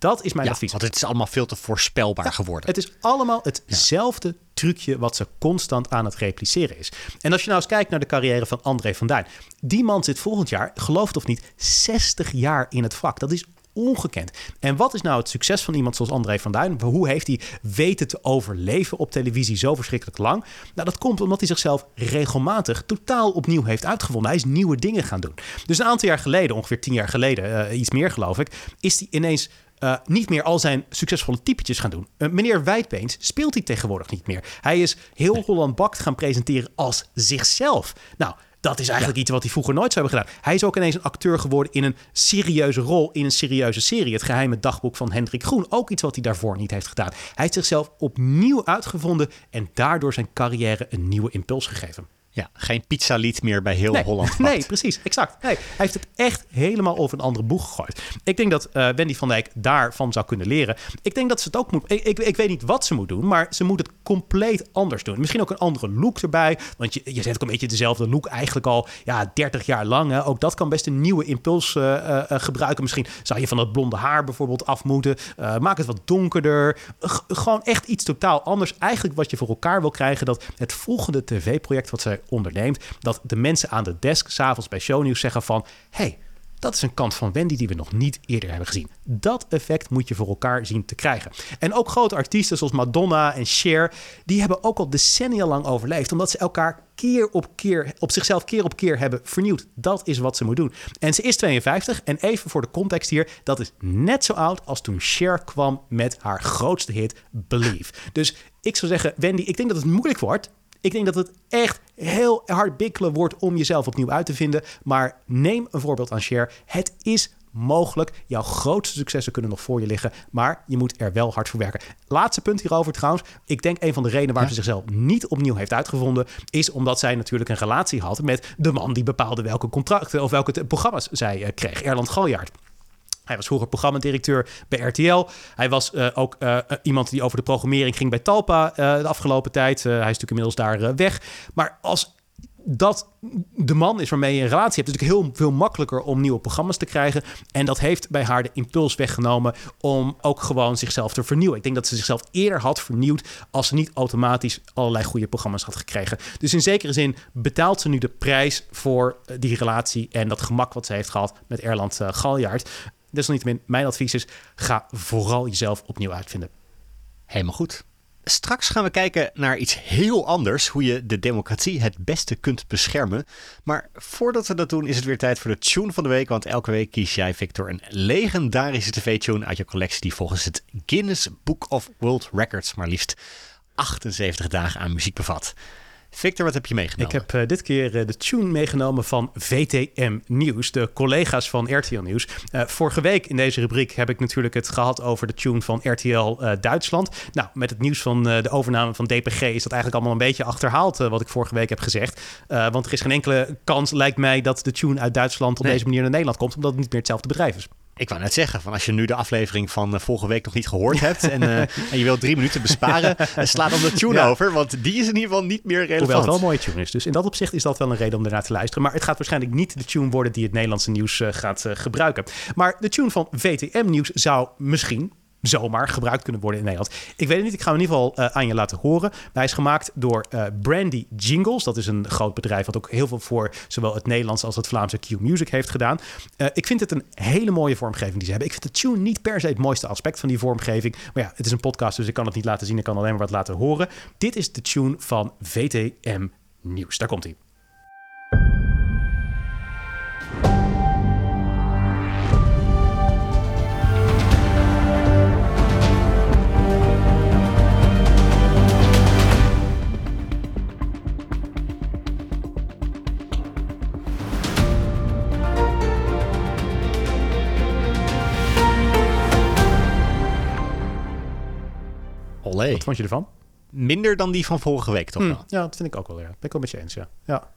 Dat is mijn ja, advies. Want het is allemaal veel te voorspelbaar ja, geworden. Het is allemaal hetzelfde ja. trucje wat ze constant aan het repliceren is. En als je nou eens kijkt naar de carrière van André van Duin. Die man zit volgend jaar, geloof het of niet, 60 jaar in het vak. Dat is ongekend. En wat is nou het succes van iemand zoals André van Duin? Hoe heeft hij weten te overleven op televisie zo verschrikkelijk lang? Nou, dat komt omdat hij zichzelf regelmatig totaal opnieuw heeft uitgevonden. Hij is nieuwe dingen gaan doen. Dus een aantal jaar geleden, ongeveer tien jaar geleden, uh, iets meer geloof ik, is hij ineens uh, niet meer al zijn succesvolle typetjes gaan doen. Uh, meneer Wijdbeens speelt hij tegenwoordig niet meer. Hij is heel Holland Bakt gaan presenteren als zichzelf. Nou, dat is eigenlijk ja. iets wat hij vroeger nooit zou hebben gedaan. Hij is ook ineens een acteur geworden in een serieuze rol, in een serieuze serie. Het geheime dagboek van Hendrik Groen. Ook iets wat hij daarvoor niet heeft gedaan. Hij heeft zichzelf opnieuw uitgevonden en daardoor zijn carrière een nieuwe impuls gegeven. Ja, geen pizzalied meer bij heel nee, Holland. Pakt. Nee, precies, exact. Nee, hij heeft het echt helemaal over een andere boeg gegooid. Ik denk dat uh, Wendy van Dijk daarvan zou kunnen leren. Ik denk dat ze het ook moet. Ik, ik, ik, weet niet wat ze moet doen, maar ze moet het compleet anders doen. Misschien ook een andere look erbij. Want je, je zet ook een beetje dezelfde look eigenlijk al ja, 30 jaar lang. Hè. Ook dat kan best een nieuwe impuls uh, uh, gebruiken. Misschien zou je van dat blonde haar bijvoorbeeld af moeten. maak het wat donkerder. G gewoon echt iets totaal anders. Eigenlijk wat je voor elkaar wil krijgen, dat het volgende tv-project wat zij onderneemt, dat de mensen aan de desk s'avonds bij shownieuws zeggen van... hey, dat is een kant van Wendy die we nog niet eerder hebben gezien. Dat effect moet je voor elkaar zien te krijgen. En ook grote artiesten zoals Madonna en Cher, die hebben ook al decennia lang overleefd, omdat ze elkaar keer op keer, op zichzelf keer op keer hebben vernieuwd. Dat is wat ze moet doen. En ze is 52 en even voor de context hier, dat is net zo oud als toen Cher kwam met haar grootste hit Believe. Dus ik zou zeggen, Wendy, ik denk dat het moeilijk wordt. Ik denk dat het echt heel hard bikkelen wordt om jezelf opnieuw uit te vinden. Maar neem een voorbeeld aan Cher. Het is mogelijk. Jouw grootste successen kunnen nog voor je liggen. Maar je moet er wel hard voor werken. Laatste punt hierover trouwens. Ik denk een van de redenen waar ja. ze zichzelf niet opnieuw heeft uitgevonden... is omdat zij natuurlijk een relatie had met de man die bepaalde welke contracten... of welke programma's zij uh, kreeg. Erland Galjaard. Hij was vroeger programmadirecteur bij RTL. Hij was uh, ook uh, iemand die over de programmering ging bij Talpa de afgelopen tijd. hij is natuurlijk inmiddels daar weg. Maar als dat de man is waarmee je een relatie hebt, is het natuurlijk heel veel makkelijker om nieuwe programma's te krijgen. En dat heeft bij haar de impuls weggenomen om ook gewoon zichzelf te vernieuwen. Ik denk dat ze zichzelf eerder had vernieuwd als ze niet automatisch allerlei goede programma's had gekregen. Dus in zekere zin betaalt ze nu de prijs voor die relatie en dat gemak wat ze heeft gehad met Erland Galjaard. Desalniettemin, mijn advies is: ga vooral jezelf opnieuw uitvinden. Helemaal goed. Straks gaan we kijken naar iets heel anders, hoe je de democratie het beste kunt beschermen. Maar voordat we dat doen, is het weer tijd voor de tune van de week. Want elke week kies jij, Victor, een legendarische tv-tune uit je collectie die volgens het Guinness Book of World Records maar liefst 78 dagen aan muziek bevat. Victor, wat heb je meegenomen? Ik heb uh, dit keer uh, de tune meegenomen van VTM Nieuws, de collega's van RTL Nieuws. Uh, vorige week in deze rubriek heb ik natuurlijk het gehad over de tune van RTL Duitsland. Nou, met het nieuws van de overname van DPG is dat eigenlijk allemaal een beetje achterhaald wat ik vorige week heb gezegd. want er is geen enkele kans, lijkt mij, dat de tune uit Duitsland op nee. deze manier naar Nederland komt, omdat het niet meer hetzelfde bedrijf is. Ik wou net zeggen, van als je nu de aflevering van uh, vorige week nog niet gehoord hebt en, uh, en je wilt drie minuten besparen, uh, sla dan de tune ja. over, want die is in ieder geval niet meer relevant. Hoewel het wel een mooie tune is. Dus in dat opzicht is dat wel een reden om ernaar te luisteren. Maar het gaat waarschijnlijk niet de tune worden die het Nederlandse nieuws gaat gebruiken. Maar de tune van VTM Nieuws zou misschien, zomaar gebruikt kunnen worden in Nederland. Ik weet het niet, ik ga hem in ieder geval uh, aan je laten horen. Hij is gemaakt door uh, Brandy Jingles. Dat is een groot bedrijf wat ook heel veel voor zowel het Nederlands als het Vlaamse Q-Music heeft gedaan. Uh, ik vind het een hele mooie vormgeving die ze hebben. Ik vind de tune niet per se het mooiste aspect van die vormgeving. Maar ja, het is een podcast, dus ik kan het niet laten zien. Ik kan alleen maar wat laten horen. Dit is de tune van VTM Nieuws. Daar komt hij. Wat vond je ervan? Minder dan die van vorige week, toch? Hmm, ja, dat vind ik ook wel. Ja. Ben ik wel met je eens, ja. Ja,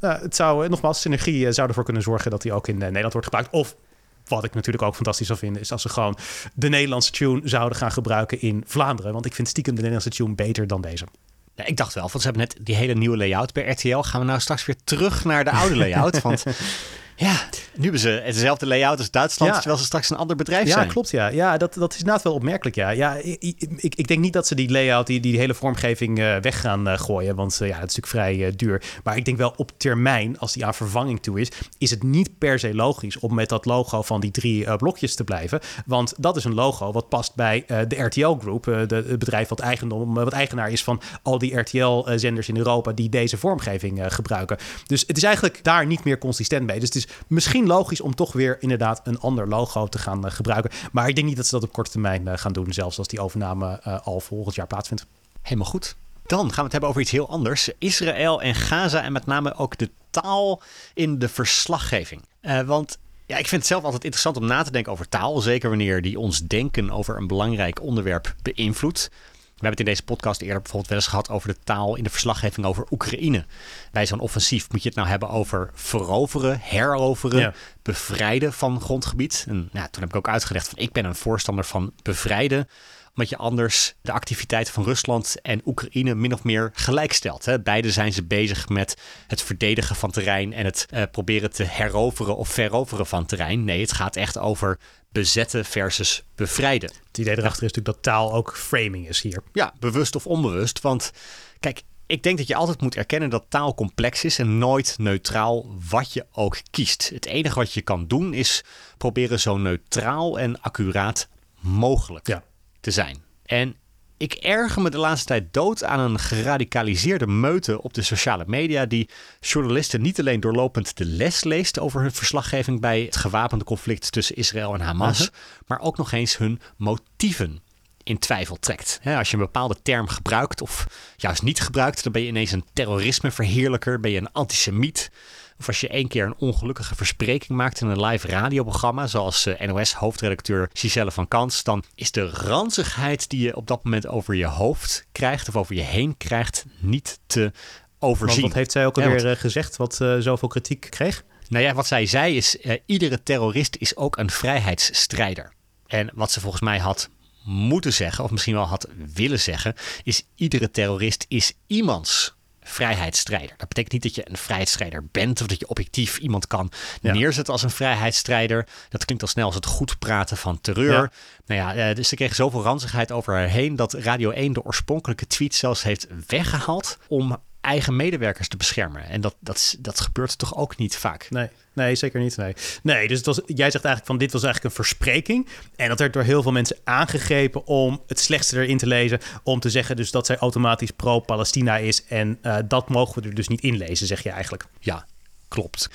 ja het zou, nogmaals, synergie zou ervoor kunnen zorgen dat die ook in Nederland wordt gebruikt. Of wat ik natuurlijk ook fantastisch zou vinden, is als ze gewoon de Nederlandse tune zouden gaan gebruiken in Vlaanderen. Want ik vind stiekem de Nederlandse tune beter dan deze. Ja, ik dacht wel, want ze hebben net die hele nieuwe layout bij RTL. Gaan we nou straks weer terug naar de oude layout? want ja, nu hebben ze hetzelfde layout als Duitsland, ja. terwijl ze straks een ander bedrijf ja, zijn. Ja, klopt. Ja, ja dat, dat is inderdaad wel opmerkelijk. Ja, ja ik, ik, ik denk niet dat ze die layout, die, die hele vormgeving uh, weg gaan uh, gooien, want uh, ja, het is natuurlijk vrij duur. Maar ik denk wel op termijn, als die aan vervanging toe is, is het niet per se logisch om met dat logo van die drie blokjes te blijven. Want dat is een logo wat past bij de RTL Group, de, het bedrijf wat, eigendom, wat eigenaar is van al die RTL-zenders in Europa die deze vormgeving gebruiken. Dus het is eigenlijk daar niet meer consistent mee. Dus het is misschien logisch om toch weer inderdaad een ander logo te gaan uh, gebruiken. Maar ik denk niet dat ze dat op korte termijn uh, gaan doen, zelfs als die overname uh, al volgend jaar plaatsvindt. Helemaal goed. Dan gaan we het hebben over iets heel anders. Israël en Gaza en met name ook de taal in de verslaggeving. want ja, ik vind het zelf altijd interessant om na te denken over taal. Zeker wanneer die ons denken over een belangrijk onderwerp beïnvloedt. We hebben het in deze podcast eerder bijvoorbeeld wel eens gehad over de taal in de verslaggeving over Oekraïne. Bij zo'n offensief moet je het nou hebben over veroveren, heroveren, ja. bevrijden van grondgebied. En nou, toen heb ik ook uitgelegd van ik ben een voorstander van bevrijden omdat je anders de activiteiten van Rusland en Oekraïne min of meer gelijkstelt. Hè. Beide zijn ze bezig met het verdedigen van terrein en het uh, proberen te heroveren of veroveren van terrein. Nee, het gaat echt over bezetten versus bevrijden. Het idee erachter is natuurlijk dat taal ook framing is hier. Ja, bewust of onbewust. Want kijk, ik denk dat je altijd moet erkennen dat taal complex is en nooit neutraal wat je ook kiest. Het enige wat je kan doen is proberen zo neutraal en accuraat mogelijk ja. Te zijn. En ik erger me de laatste tijd dood aan een geradicaliseerde meute op de sociale media die journalisten niet alleen doorlopend de les leest over hun verslaggeving bij het gewapende conflict tussen Israël en Hamas, uh -huh. maar ook nog eens hun motieven in twijfel trekt. als je een bepaalde term gebruikt of juist niet gebruikt, dan ben je ineens een terrorismeverheerlijker, ben je een antisemiet. Of als je één keer een ongelukkige verspreking maakt in een live radioprogramma, zoals uh, NOS-hoofdredacteur Giselle van Kans, dan is de ranzigheid die je op dat moment over je hoofd krijgt of over je heen krijgt niet te overzien. Want wat heeft zij ook alweer ja, want, gezegd wat uh, zoveel kritiek kreeg? Nou ja, wat zij zei is, uh, iedere terrorist is ook een vrijheidsstrijder. En wat ze volgens mij had moeten zeggen, of misschien wel had willen zeggen, is iedere terrorist is iemands vrijheidsstrijder. Dat betekent niet dat je een vrijheidsstrijder bent of dat je objectief iemand kan ja. neerzetten als een vrijheidsstrijder. Dat klinkt al snel als het goed praten van terreur. Ja. Nou ja, dus ze kregen zoveel ranzigheid over haar heen dat Radio 1 de oorspronkelijke tweet zelfs heeft weggehaald om eigen medewerkers te beschermen. En dat, dat, dat gebeurt toch ook niet vaak. Nee, nee zeker niet. Nee, nee dus het was, jij zegt eigenlijk van dit was eigenlijk een verspreking. En dat werd door heel veel mensen aangegrepen om het slechtste erin te lezen. Om te zeggen dus dat zij automatisch pro-Palestina is. En uh, dat mogen we er dus niet in lezen, zeg je eigenlijk. Ja, klopt.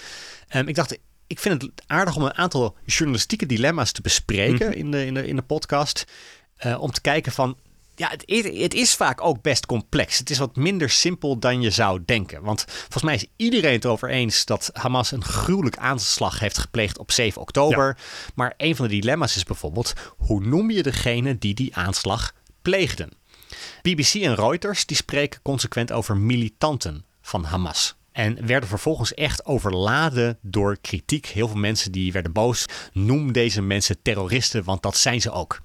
Um, ik dacht, ik vind het aardig om een aantal journalistieke dilemma's te bespreken mm. in, de, in, de, in de podcast. Uh, om te kijken van ja, het, het, is vaak ook best complex. Het is wat minder simpel dan je zou denken. Want volgens mij is iedereen het erover eens dat Hamas een gruwelijk aanslag heeft gepleegd op 7 oktober. Maar een van de dilemma's is bijvoorbeeld: hoe noem je degene die die aanslag pleegden? BBC en Reuters die spreken consequent over militanten van Hamas. En werden vervolgens echt overladen door kritiek. Heel veel mensen die werden boos. Noem deze mensen terroristen, want dat zijn ze ook.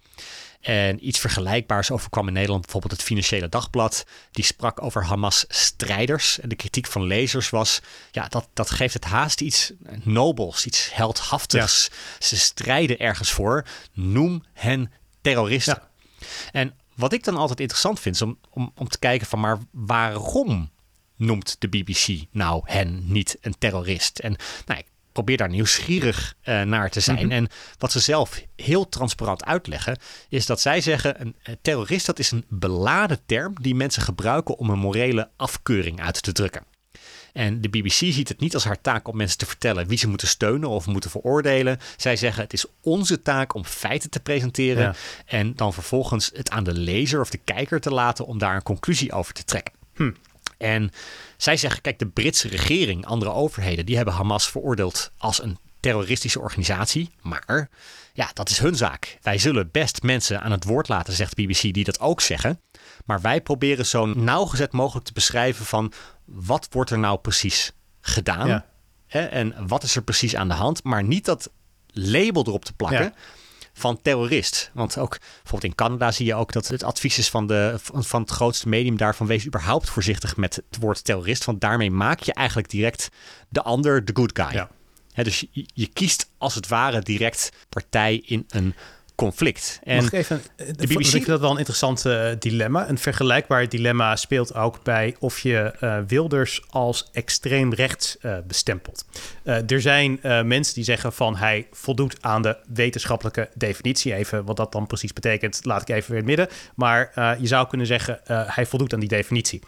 En iets vergelijkbaars overkwam in Nederland bijvoorbeeld het Financiële Dagblad. Die sprak over Hamas-strijders. En de kritiek van lezers was: ja, dat, dat geeft het haast iets nobels, iets heldhaftigs. Ze strijden ergens voor. Noem hen terroristen. En wat ik dan altijd interessant vind, is om, om, om te kijken van maar waarom noemt de BBC nou hen niet een terrorist? En nou, ik probeer daar nieuwsgierig uh, naar te zijn. Mhm. En wat ze zelf heel transparant uitleggen, is dat zij zeggen: een terrorist dat is een beladen term die mensen gebruiken om een morele afkeuring uit te drukken. En de BBC ziet het niet als haar taak om mensen te vertellen wie ze moeten steunen of moeten veroordelen. Zij zeggen het is onze taak om feiten te presenteren en dan vervolgens het aan de lezer of de kijker te laten om daar een conclusie over te trekken. Hm. En zij zeggen, kijk, de Britse regering, andere overheden, die hebben Hamas veroordeeld als een terroristische organisatie. Maar ja, dat is hun zaak. Wij zullen best mensen aan het woord laten, zegt BBC, die dat ook zeggen. Maar wij proberen zo nauwgezet mogelijk te beschrijven van wat wordt er nou precies gedaan. Hè, en wat is er precies aan de hand. Maar niet dat label erop te plakken van terrorist. Want ook bijvoorbeeld in Canada zie je ook dat het advies is van, de, van het grootste medium daarvan wees überhaupt voorzichtig met het woord terrorist. Want daarmee maak je eigenlijk direct de ander de good guy. Ja. dus je, je, kiest als het ware direct partij in een conflict. En Mag ik even, eh, de BBC... Dat wel een interessant uh, dilemma. Een vergelijkbaar dilemma speelt ook bij of je uh, Wilders als extreem rechts uh, bestempelt. er zijn mensen die zeggen van hij voldoet aan de wetenschappelijke definitie. Even wat dat dan precies betekent, laat ik even weer in het midden. Maar je zou kunnen zeggen hij voldoet aan die definitie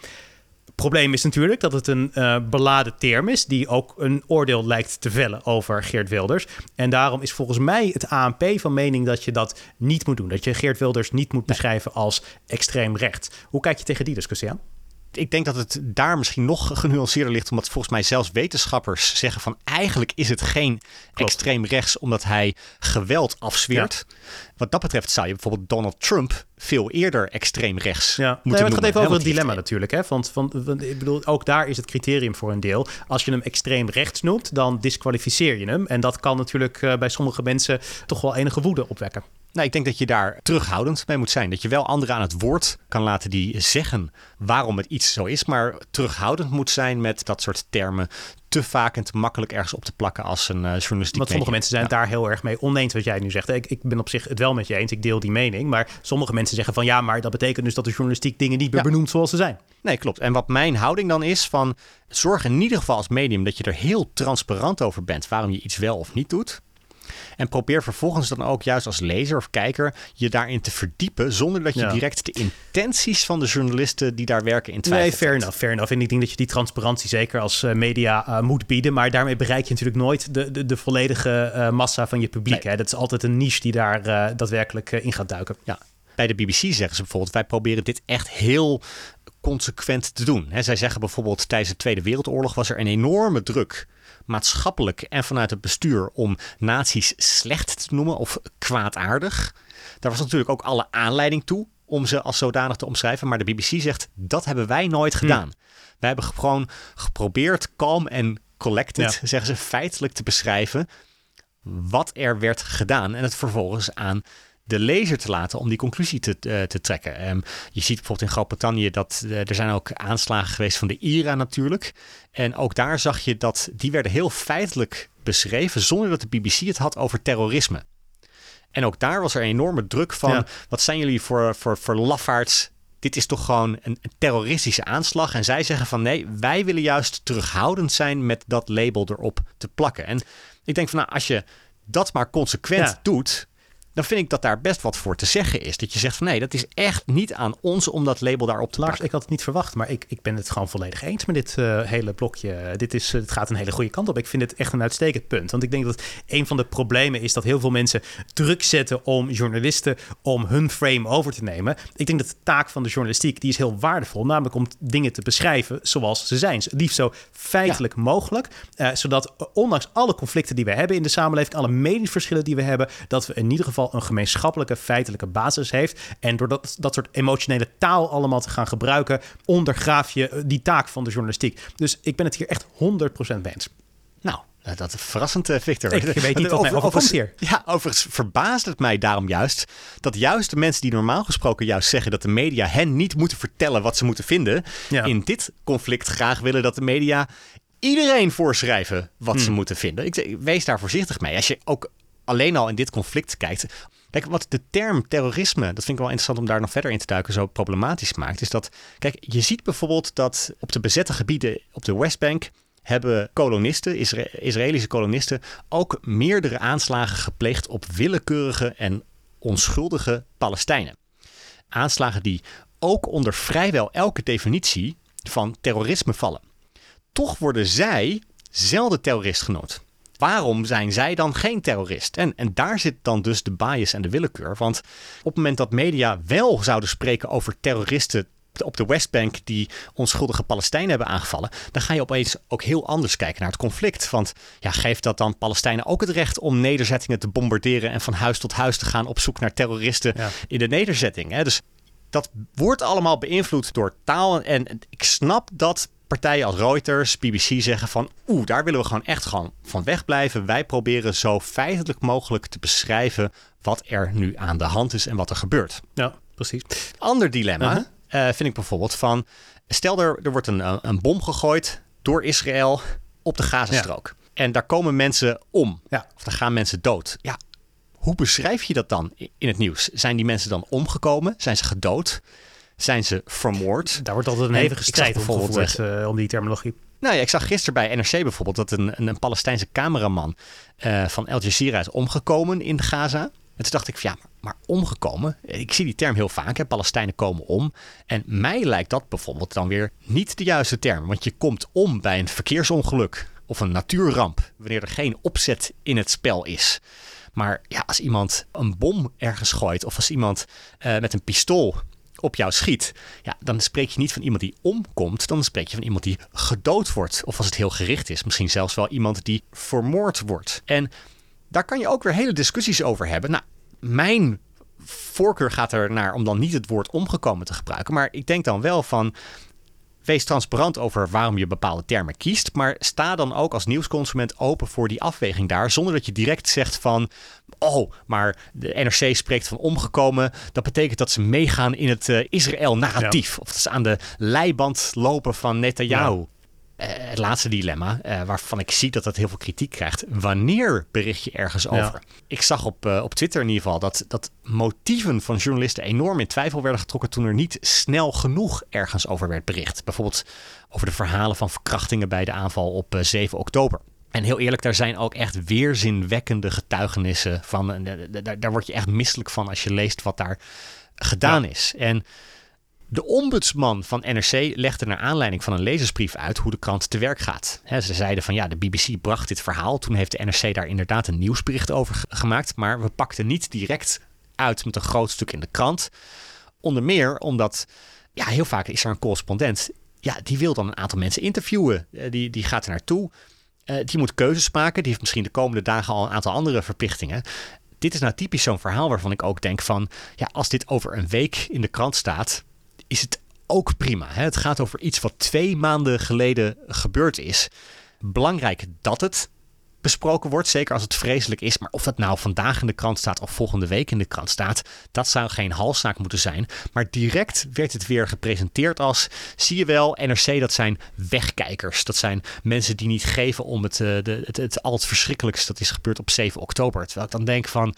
probleem is natuurlijk dat het een uh, beladen term is, die ook een oordeel lijkt te vellen over Geert Wilders. En daarom is volgens mij het ANP van mening dat je dat niet moet doen. Dat je Geert Wilders niet moet beschrijven als extreem recht. Hoe kijk je tegen die discussie aan? Ik denk dat het daar misschien nog genuanceerder ligt, omdat volgens mij zelfs wetenschappers zeggen van eigenlijk is het geen extreem rechts omdat hij geweld afzweert. Wat dat betreft zou je bijvoorbeeld Donald Trump veel eerder extreem rechts ja. moeten nee, Het gaat even over het dilemma natuurlijk. Hè? Want, van, ik bedoel, ook daar is het criterium voor een deel. Als je hem extreem rechts noemt, dan disqualificeer je hem. En dat kan natuurlijk uh, bij sommige mensen toch wel enige woede opwekken. Nou, ik denk dat je daar terughoudend mee moet zijn. Dat je wel anderen aan het woord kan laten die zeggen waarom het iets zo is, maar terughoudend moet zijn met dat soort termen te vaak en te makkelijk ergens op te plakken als een uh, journalistiek. Want sommige mensen zijn daar heel erg mee oneens wat jij nu zegt. Ik, ik ben op zich het wel met je eens, ik deel die mening. Maar sommige mensen zeggen van ja, maar dat betekent dus dat de journalistiek dingen niet meer benoemt zoals ze zijn. Nee, klopt. En wat mijn houding dan is van zorg in ieder geval als medium dat je er heel transparant over bent waarom je iets wel of niet doet. En probeer vervolgens dan ook juist als lezer of kijker je daarin te verdiepen. Zonder dat je direct de intenties van de journalisten die daar werken in twijfel Nee, fair enough, fair enough. En ik denk dat je die transparantie zeker als uh, media uh, moet bieden. Maar daarmee bereik je natuurlijk nooit de, de, de volledige uh, massa van je publiek. Hè? Dat is altijd een niche die daar daadwerkelijk in gaat duiken. Ja. Bij de BBC zeggen ze bijvoorbeeld: wij proberen dit echt heel consequent te doen. He, zij zeggen bijvoorbeeld tijdens de Tweede Wereldoorlog was er een enorme druk maatschappelijk en vanuit het bestuur om naties slecht te noemen of kwaadaardig. Daar was natuurlijk ook alle aanleiding toe om ze als zodanig te omschrijven. Maar de BBC zegt dat hebben wij nooit hm. gedaan. Wij hebben gewoon geprobeerd calm en collected, zeggen ze, feitelijk te beschrijven wat er werd gedaan en het vervolgens aan de lezer te laten om die conclusie te, uh, te trekken. Um, je ziet bijvoorbeeld in Groot-Brittannië dat uh, er zijn ook aanslagen geweest van de IRA natuurlijk. En ook daar zag je dat die werden heel feitelijk beschreven zonder dat de BBC het had over terrorisme. En ook daar was er een enorme druk van, wat zijn jullie voor, voor, voor lafaards dit is toch gewoon een terroristische aanslag. En zij zeggen van nee, wij willen juist terughoudend zijn met dat label erop te plakken. En ik denk van nou, als je dat maar consequent doet, dan vind ik dat daar best wat voor te zeggen is. Dat je zegt van nee, dat is echt niet aan ons om dat label daarop te Lars, ik had het niet verwacht, maar ik, ik ben het gewoon volledig eens met dit uh, hele blokje. Dit is, het gaat een hele goede kant op. Ik vind het echt een uitstekend punt. Want ik denk dat een van de problemen is dat heel veel mensen druk zetten om journalisten om hun frame over te nemen. Ik denk dat de taak van de journalistiek, die is heel waardevol. Namelijk om dingen te beschrijven zoals ze zijn. Liefst zo feitelijk mogelijk. Uh, zodat ondanks alle conflicten die we hebben in de samenleving, alle meningsverschillen die we hebben, dat we in ieder geval een gemeenschappelijke feitelijke basis heeft. En door dat, dat soort emotionele taal allemaal te gaan gebruiken, ondergraaf je eh, die taak van de journalistiek. Dus ik ben het hier echt 100% mee eens. Nou, eh, dat is verrassend, eh, Victor. Ik weet niet wat mij overkomt hier. Ja, overigens verbaast het mij daarom juist... dat juist de mensen die normaal gesproken juist zeggen... dat de media hen niet moeten vertellen wat ze moeten vinden... in dit conflict graag willen dat de media iedereen voorschrijven wat ze hmm. moeten vinden. Ik, wees daar voorzichtig mee. Als je ook alleen al in dit conflict kijkt. Kijk, wat de term terrorisme, dat vind ik wel interessant om daar nog verder in te duiken, zo problematisch maakt, is dat, kijk, je ziet bijvoorbeeld dat op de bezette gebieden op de Westbank hebben kolonisten, Israëlische kolonisten, ook meerdere aanslagen gepleegd op willekeurige en onschuldige Palestijnen. Aanslagen die ook onder vrijwel elke definitie van terrorisme vallen. Toch worden zij zelden terrorist genoemd waarom zijn zij dan geen terrorist? En, en daar zit dan dus de bias en de willekeur. Want op het moment dat media wel zouden spreken over terroristen op de Westbank die onschuldige Palestijnen hebben aangevallen, dan ga je opeens ook heel anders kijken naar het conflict. Want ja, geeft dat dan Palestijnen ook het recht om nederzettingen te bombarderen en van huis tot huis te gaan op zoek naar terroristen in de nederzetting? Hè? Dus dat wordt allemaal beïnvloed door taal. En ik snap dat partijen als Reuters, BBC zeggen van oeh, daar willen we gewoon echt gewoon van wegblijven. Wij proberen zo feitelijk mogelijk te beschrijven wat er nu aan de hand is en wat er gebeurt. Ja, precies. Ander dilemma uh-huh. eh, vind ik bijvoorbeeld van stel er, er wordt een, een bom gegooid door Israël op de Gazastrook. En daar komen mensen om. Ja. Of daar gaan mensen dood. Ja, hoe beschrijf je dat dan in het nieuws? Zijn die mensen dan omgekomen? Zijn ze gedood? Zijn ze vermoord. Daar wordt altijd een hevige strijd om gevoerd, uh, om die terminologie. Nou ja, ik zag gisteren bij NRC bijvoorbeeld dat een, een, Palestijnse cameraman uh, van Al Jazeera is omgekomen in Gaza. En toen dacht ik, ja, maar, maar, omgekomen. Ik zie die term heel vaak, hè, Palestijnen komen om. En mij lijkt dat bijvoorbeeld dan weer niet de juiste term. Want je komt om bij een verkeersongeluk of een natuurramp, wanneer er geen opzet in het spel is. Maar ja, als iemand een bom ergens gooit of als iemand uh, met een pistool op jou schiet, ja, dan spreek je niet van iemand die omkomt, dan spreek je van iemand die gedood wordt. Of als het heel gericht is, misschien zelfs wel iemand die vermoord wordt. En daar kan je ook weer hele discussies over hebben. Nou, mijn voorkeur gaat er naar om dan niet het woord omgekomen te gebruiken. Maar ik denk dan wel van Wees transparant over waarom je bepaalde termen kiest, maar sta dan ook als nieuwsconsument open voor die afweging daar, zonder dat je direct zegt van, oh, maar de NRC spreekt van omgekomen, dat betekent dat ze meegaan in het uh, Israël-narratief, of dat ze aan de leiband lopen van Netanyahu. Het laatste dilemma, uh, waarvan ik zie dat dat heel veel kritiek krijgt. Wanneer bericht je ergens over? Ik zag op, uh, op Twitter in ieder geval dat, dat motieven van journalisten enorm in twijfel werden getrokken toen er niet snel genoeg ergens over werd bericht. Bijvoorbeeld over de verhalen van verkrachtingen bij de aanval op 7 oktober. En heel eerlijk, daar zijn ook echt weerzinwekkende getuigenissen van. Daar, daar word je echt misselijk van als je leest wat daar gedaan is. En de ombudsman van NRC legde naar aanleiding van een lezersbrief uit hoe de krant te werk gaat. ze zeiden van ja, de BBC bracht dit verhaal. Toen heeft de NRC daar inderdaad een nieuwsbericht over gemaakt. Maar we pakten niet direct uit met een groot stuk in de krant. Onder meer omdat ja, heel vaak is er een correspondent. Ja, die wil dan een aantal mensen interviewen. Eh, die, die gaat er naartoe. Uh, die moet keuzes maken. Die heeft misschien de komende dagen al een aantal andere verplichtingen dit is nou typisch zo'n verhaal waarvan ik ook denk van, ja, als dit over een week in de krant staat, is het ook prima. Hè? Het gaat over iets wat twee maanden geleden gebeurd is. Belangrijk dat het besproken wordt, zeker als het vreselijk is. Maar of dat nou vandaag in de krant staat of volgende week in de krant staat, dat zou geen halszaak moeten zijn. Maar direct werd het weer gepresenteerd als, zie je wel, NRC dat zijn wegkijkers. Dat zijn mensen die niet geven om het, eh, de, het, het, al het verschrikkelijkste dat is gebeurd op 7 oktober. Terwijl ik dan denk van,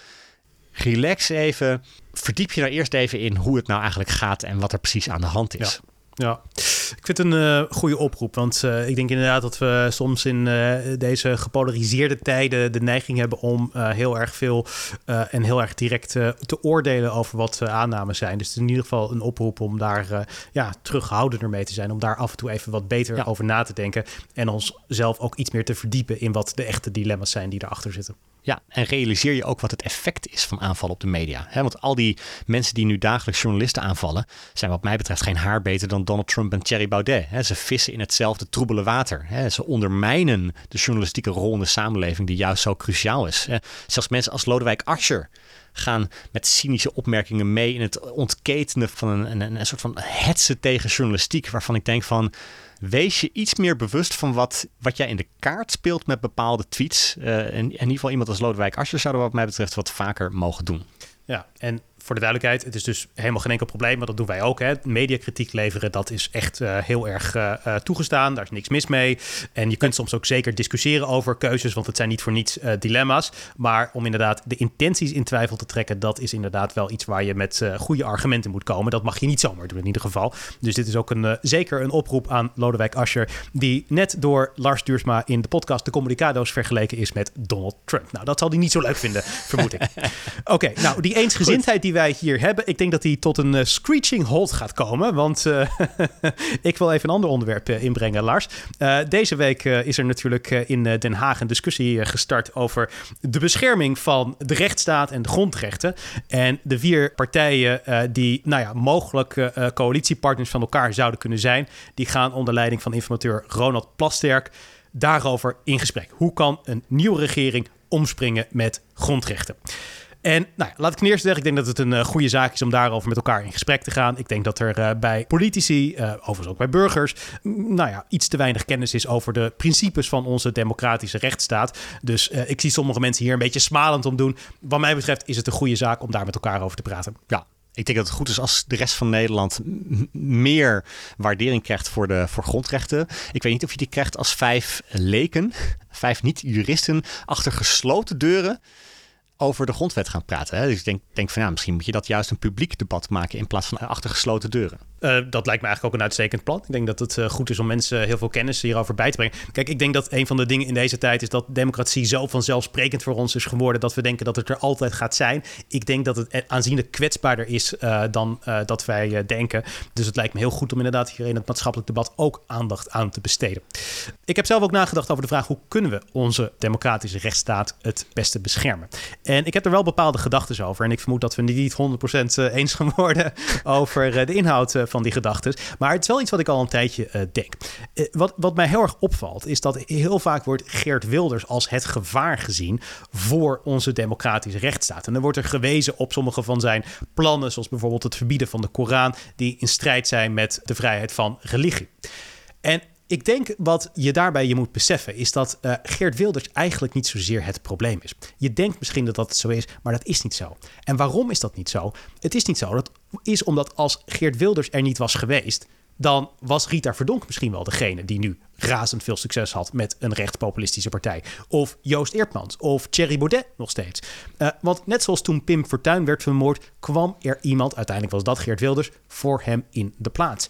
relax even. Verdiep je nou eerst even in hoe het nou eigenlijk gaat en wat er precies aan de hand is. Ja. Ja, ik vind het een uh, goede oproep. Want uh, ik denk inderdaad dat we soms in uh, deze gepolariseerde tijden de neiging hebben om heel erg veel en heel erg direct te oordelen over wat aannames zijn. Dus het is in ieder geval een oproep om daar ja, terughoudender mee te zijn. Om daar af en toe even wat beter ja. over na te denken. En onszelf ook iets meer te verdiepen in wat de echte dilemma's zijn die erachter zitten. Ja, en realiseer je ook wat het effect is van aanvallen op de media. want al die mensen die nu dagelijks journalisten aanvallen, zijn wat mij betreft geen haar beter dan Donald Trump en Thierry Baudet. ze vissen in hetzelfde troebele water. ze ondermijnen de journalistieke rol in de samenleving die juist zo cruciaal is. zelfs mensen als Lodewijk Asscher gaan met cynische opmerkingen mee in het ontketenen van een, een, een soort van hetsen tegen journalistiek, waarvan ik denk van wees je iets meer bewust van wat, wat jij in de kaart speelt met bepaalde tweets. En in ieder geval iemand als Lodewijk Asscher zouden wat mij betreft wat vaker mogen doen. Ja, en voor de duidelijkheid, het is dus helemaal geen enkel probleem, maar dat doen wij ook. Hè. Mediakritiek leveren, dat is echt uh, heel erg uh, toegestaan. Daar is niks mis mee. En je kunt soms ook zeker discussiëren over keuzes, want het zijn niet voor niets uh, dilemma's. Maar om inderdaad de intenties in twijfel te trekken, dat is inderdaad wel iets waar je met goede argumenten moet komen. Dat mag je niet zomaar doen in ieder geval. Dus dit is ook een, zeker een oproep aan Lodewijk Asscher, die net door Lars Duursma in de podcast De Communicado's vergeleken is met Donald Trump. Nou, dat zal hij niet zo leuk vinden, vermoed ik. Oké, okay, nou, die eensgezindheid die die wij hier hebben, ik denk dat die tot een uh, screeching halt gaat komen. Want uh, ik wil even een ander onderwerp uh, inbrengen, Lars. deze week is er natuurlijk in Den Haag een discussie gestart over de bescherming van de rechtsstaat en de grondrechten. En de vier partijen die nou ja, mogelijk coalitiepartners van elkaar zouden kunnen zijn, die gaan onder leiding van informateur Ronald Plasterk daarover in gesprek. Hoe kan een nieuwe regering omspringen met grondrechten? En nou laat ik ten eerste zeggen, ik denk dat het een uh, goede zaak is om daarover met elkaar in gesprek te gaan. Ik denk dat er uh, bij politici, uh, overigens ook bij burgers, nou ja, iets te weinig kennis is over de principes van onze democratische rechtsstaat. Dus ik zie sommige mensen hier een beetje smalend om doen. Wat mij betreft is het een goede zaak om daar met elkaar over te praten. Ja, ik denk dat het goed is als de rest van Nederland meer waardering krijgt voor de voor grondrechten. Ik weet niet of je die krijgt als vijf leken, vijf niet-juristen achter gesloten deuren over de grondwet gaan praten. Hè? Dus ik denk, denk van ja, misschien moet je dat juist een publiek debat maken in plaats van achter gesloten deuren. Uh, dat lijkt me eigenlijk ook een uitstekend plan. Ik denk dat het uh, goed is om mensen heel veel kennis hierover bij te brengen. Kijk, ik denk dat een van de dingen in deze tijd is dat democratie zo vanzelfsprekend voor ons is geworden dat we denken dat het er altijd gaat zijn. Ik denk dat het aanzienlijk kwetsbaarder is uh, dan dat wij denken. Dus het lijkt me heel goed om inderdaad hier in het maatschappelijk debat ook aandacht aan te besteden. Ik heb zelf ook nagedacht over de vraag hoe kunnen we onze democratische rechtsstaat het beste beschermen. En ik heb er wel bepaalde gedachten over. En ik vermoed dat we niet 100% eens gaan worden over de inhoud van die gedachten. Maar het is wel iets wat ik al een tijdje denk. Wat, wat mij heel erg opvalt, is dat heel vaak wordt Geert Wilders als het gevaar gezien voor onze democratische rechtsstaat. En dan wordt er gewezen op sommige van zijn plannen, zoals bijvoorbeeld het verbieden van de Koran, die in strijd zijn met de vrijheid van religie. En ik denk wat je daarbij je moet beseffen is dat uh, Geert Wilders eigenlijk niet zozeer het probleem is. Je denkt misschien dat dat zo is, maar dat is niet zo. En waarom is dat niet zo? Het is niet zo. Dat is omdat als Geert Wilders er niet was geweest, dan was Rita Verdonk misschien wel degene die nu razend veel succes had met een rechtspopulistische partij. Of Joost Eertmans of Thierry Baudet nog steeds. Uh, want net zoals toen Pim Fortuyn werd vermoord, kwam er iemand, uiteindelijk was dat Geert Wilders, voor hem in de plaats.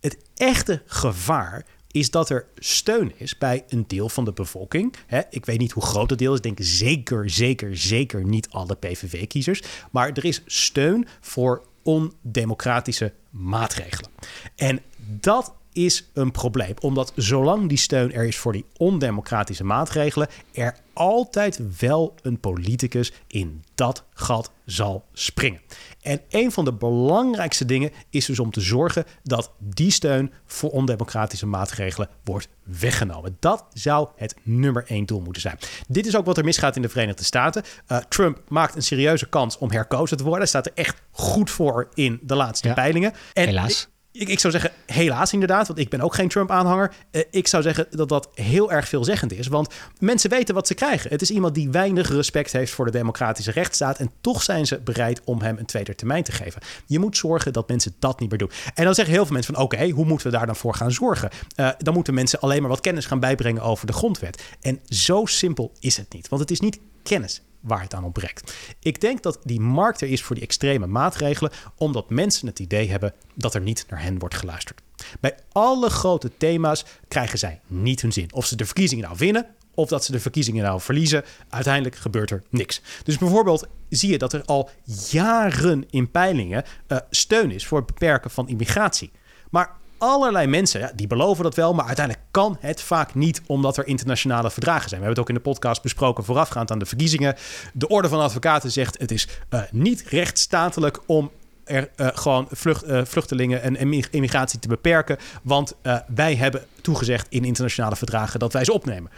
Het echte gevaar is dat er steun is bij een deel van de bevolking. ik weet niet hoe groot dat deel is. Ik denk zeker, zeker, zeker niet alle PVV-kiezers. Maar er is steun voor ondemocratische maatregelen. En dat is een probleem. Omdat zolang die steun er is voor die ondemocratische maatregelen, er altijd wel een politicus in dat gat zal springen. En een van de belangrijkste dingen is dus om te zorgen dat die steun voor ondemocratische maatregelen wordt weggenomen. Dat zou het nummer één doel moeten zijn. Dit is ook wat er misgaat in de Verenigde Staten. Uh, Trump maakt een serieuze kans om herkozen te worden. Hij staat er echt goed voor in de laatste peilingen. En helaas. Ik, ik, zou zeggen, helaas inderdaad, want ik ben ook geen Trump-aanhanger. Uh, ik zou zeggen dat dat heel erg veelzeggend is. Want mensen weten wat ze krijgen. Het is iemand die weinig respect heeft voor de democratische rechtsstaat. En toch zijn ze bereid om hem een tweede termijn te geven. Je moet zorgen dat mensen dat niet meer doen. En dan zeggen heel veel mensen van, oké, hoe moeten we daar dan voor gaan zorgen? Uh, dan moeten mensen alleen maar wat kennis gaan bijbrengen over de grondwet. En zo simpel is het niet. Want het is niet kennis waar het aan ontbreekt. Ik denk dat die markt er is voor die extreme maatregelen, omdat mensen het idee hebben dat er niet naar hen wordt geluisterd. Bij alle grote thema's krijgen zij niet hun zin. Of ze de verkiezingen nou winnen of dat ze de verkiezingen nou verliezen. Uiteindelijk gebeurt er niks. Dus bijvoorbeeld zie je dat er al jaren in peilingen uh, steun is voor het beperken van immigratie. Maar allerlei mensen, ja, die beloven dat wel, maar uiteindelijk kan het vaak niet, omdat er internationale verdragen zijn. We hebben het ook in de podcast besproken voorafgaand aan de verkiezingen. De Orde van Advocaten zegt het is uh, niet rechtsstatelijk om er uh, gewoon vlucht, uh, vluchtelingen en immigratie te beperken. Want wij hebben toegezegd in internationale verdragen dat wij ze opnemen.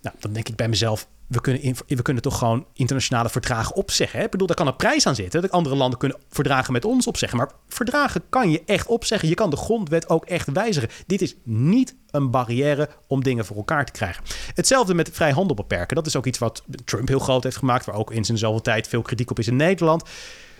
Nou, dan denk ik bij mezelf, we kunnen, we kunnen toch gewoon internationale verdragen opzeggen. Hè? Ik bedoel, daar kan een prijs aan zitten. Dat andere landen kunnen verdragen met ons opzeggen. Maar verdragen kan je echt opzeggen. Je kan de grondwet ook echt wijzigen. Dit is niet een barrière om dingen voor elkaar te krijgen. Hetzelfde met vrijhandel beperken. Dat is ook iets wat Trump heel groot heeft gemaakt. Waar ook in zijn zoveel tijd veel kritiek op is in Nederland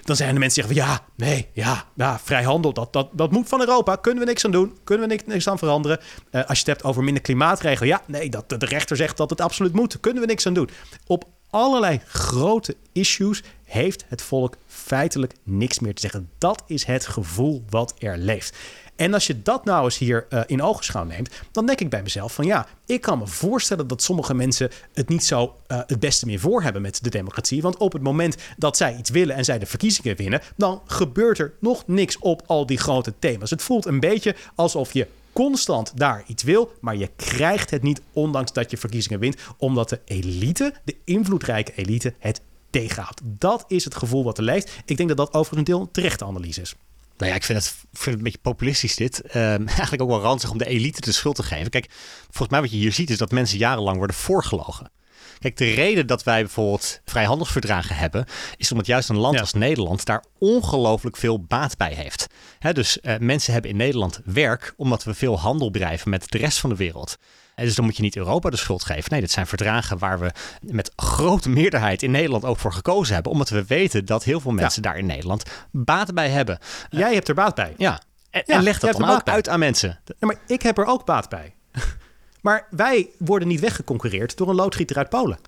dan zijn de mensen zeggen van ja, nee, ja, ja vrijhandel, dat, dat, dat moet van Europa. Kunnen we niks aan doen? Kunnen we niks, niks aan veranderen? Uh, als je het hebt over minder klimaatregelen, ja, nee, dat, de rechter zegt dat het absoluut moet. Kunnen we niks aan doen? Op allerlei grote issues heeft het volk feitelijk niks meer te zeggen. Dat is het gevoel wat er leeft. En als je dat nou eens hier uh, in ogenschouw neemt, dan denk ik bij mezelf van ja, ik kan me voorstellen dat sommige mensen het niet zo uh, het beste meer voor hebben met de democratie. Want op het moment dat zij iets willen en zij de verkiezingen winnen, dan gebeurt er nog niks op al die grote thema's. Het voelt een beetje alsof je constant daar iets wil, maar je krijgt het niet ondanks dat je verkiezingen wint, omdat de elite, de invloedrijke elite, het tegenhoudt. Dat is het gevoel wat er leeft. Ik denk dat dat overigens een deel een terechte analyse is. Nou ja, ik vind het, vind het een beetje populistisch dit. Um, eigenlijk ook wel ranzig om de elite de schuld te geven. Kijk, volgens mij wat je hier ziet is dat mensen jarenlang worden voorgelogen. Kijk, de reden dat wij bijvoorbeeld vrijhandelsverdragen hebben, is omdat juist een land ja. als Nederland daar ongelooflijk veel baat bij heeft. He, dus uh, mensen hebben in Nederland werk omdat we veel handel bedrijven met de rest van de wereld. En dus dan moet je niet Europa de schuld geven. Nee, dit zijn verdragen waar we met grote meerderheid in Nederland ook voor gekozen hebben. Omdat we weten dat heel veel mensen ja. daar in Nederland baat bij hebben. Jij hebt er baat bij. Ja. En, ja, en leg dat dan ook uit aan mensen. Ja, maar ik heb er ook baat bij. maar wij worden niet weggeconcurreerd door een loodgieter uit Polen.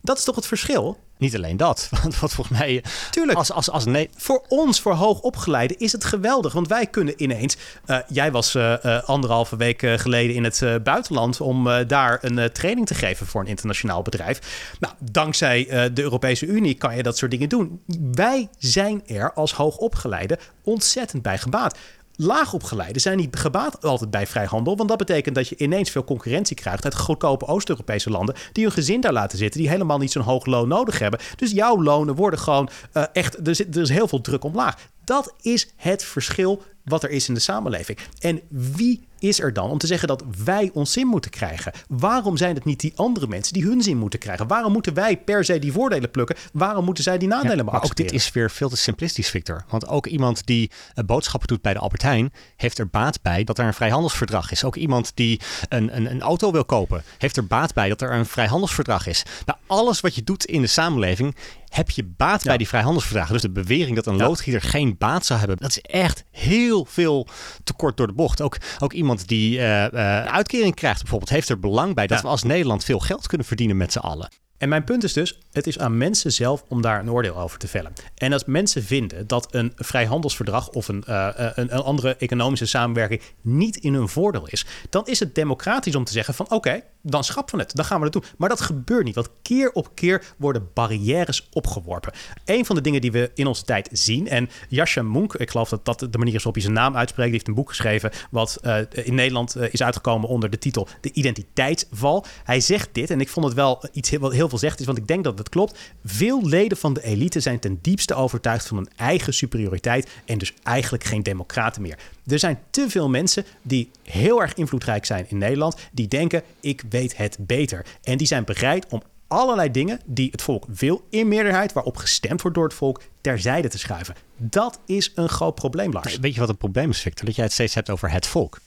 Dat is toch het verschil? Niet alleen dat, want wat volgens mij... Tuurlijk. Als, als, als nee. Voor ons, voor hoogopgeleiden, is het geweldig. Want wij kunnen ineens... Uh, jij was uh, uh, anderhalve week geleden in het buitenland... om daar een training te geven voor een internationaal bedrijf. Nou, dankzij de Europese Unie kan je dat soort dingen doen. Wij zijn er als hoogopgeleiden ontzettend bij gebaat laagopgeleiden zijn niet gebaat altijd bij vrijhandel. Want dat betekent dat je ineens veel concurrentie krijgt uit goedkope Oost-Europese landen. die hun gezin daar laten zitten. die helemaal niet zo'n hoog loon nodig hebben. Dus jouw lonen worden gewoon uh, echt. Er, zit, er is heel veel druk omlaag. Dat is het verschil wat er is in de samenleving. En wie is er dan om te zeggen dat wij ons zin moeten krijgen? Waarom zijn het niet die andere mensen die hun zin moeten krijgen? Waarom moeten wij per se die voordelen plukken? Waarom moeten zij die nadelen ja, maar ook dit is weer veel te simplistisch, Victor. Want ook iemand die boodschappen doet bij de Albert Heijn... heeft er baat bij dat er een vrijhandelsverdrag is. Ook iemand die een, een, een auto wil kopen... heeft er baat bij dat er een vrijhandelsverdrag is. Nou, alles wat je doet in de samenleving heb je baat ja. bij die vrijhandelsverdragen. Dus de bewering dat een ja. loodgieter geen baat zou hebben, dat is echt heel veel te kort door de bocht. Ook, ook iemand die uh, uh, uitkering krijgt bijvoorbeeld, heeft er belang bij dat ja. we als Nederland veel geld kunnen verdienen met z'n allen. En mijn punt is dus, het is aan mensen zelf om daar een oordeel over te vellen. En als mensen vinden dat een vrijhandelsverdrag of een, uh, een, een, andere economische samenwerking niet in hun voordeel is, dan is het democratisch om te zeggen van oké, okay, dan schrappen we het, dan gaan we doen. Maar dat gebeurt niet, want keer op keer worden barrières opgeworpen. Een van de dingen die we in onze tijd zien, en Jascha Monk, ik geloof dat dat de manier is waarop hij zijn naam uitspreekt, die heeft een boek geschreven wat uh, in Nederland uh, is uitgekomen onder de titel De Identiteitsval. Hij zegt dit, en ik vond het wel iets heel, heel veel zegt, is, want ik denk dat het klopt. Veel leden van de elite zijn ten diepste overtuigd van hun eigen superioriteit en dus eigenlijk geen democraten meer. Er zijn te veel mensen die heel erg invloedrijk zijn in Nederland, die denken: ik weet het beter. En die zijn bereid om allerlei dingen die het volk wil in meerderheid, waarop gestemd wordt door het volk, terzijde te schuiven. Dat is een groot probleem, Lars. Weet je wat het probleem is, Victor? Dat jij het steeds hebt over het volk.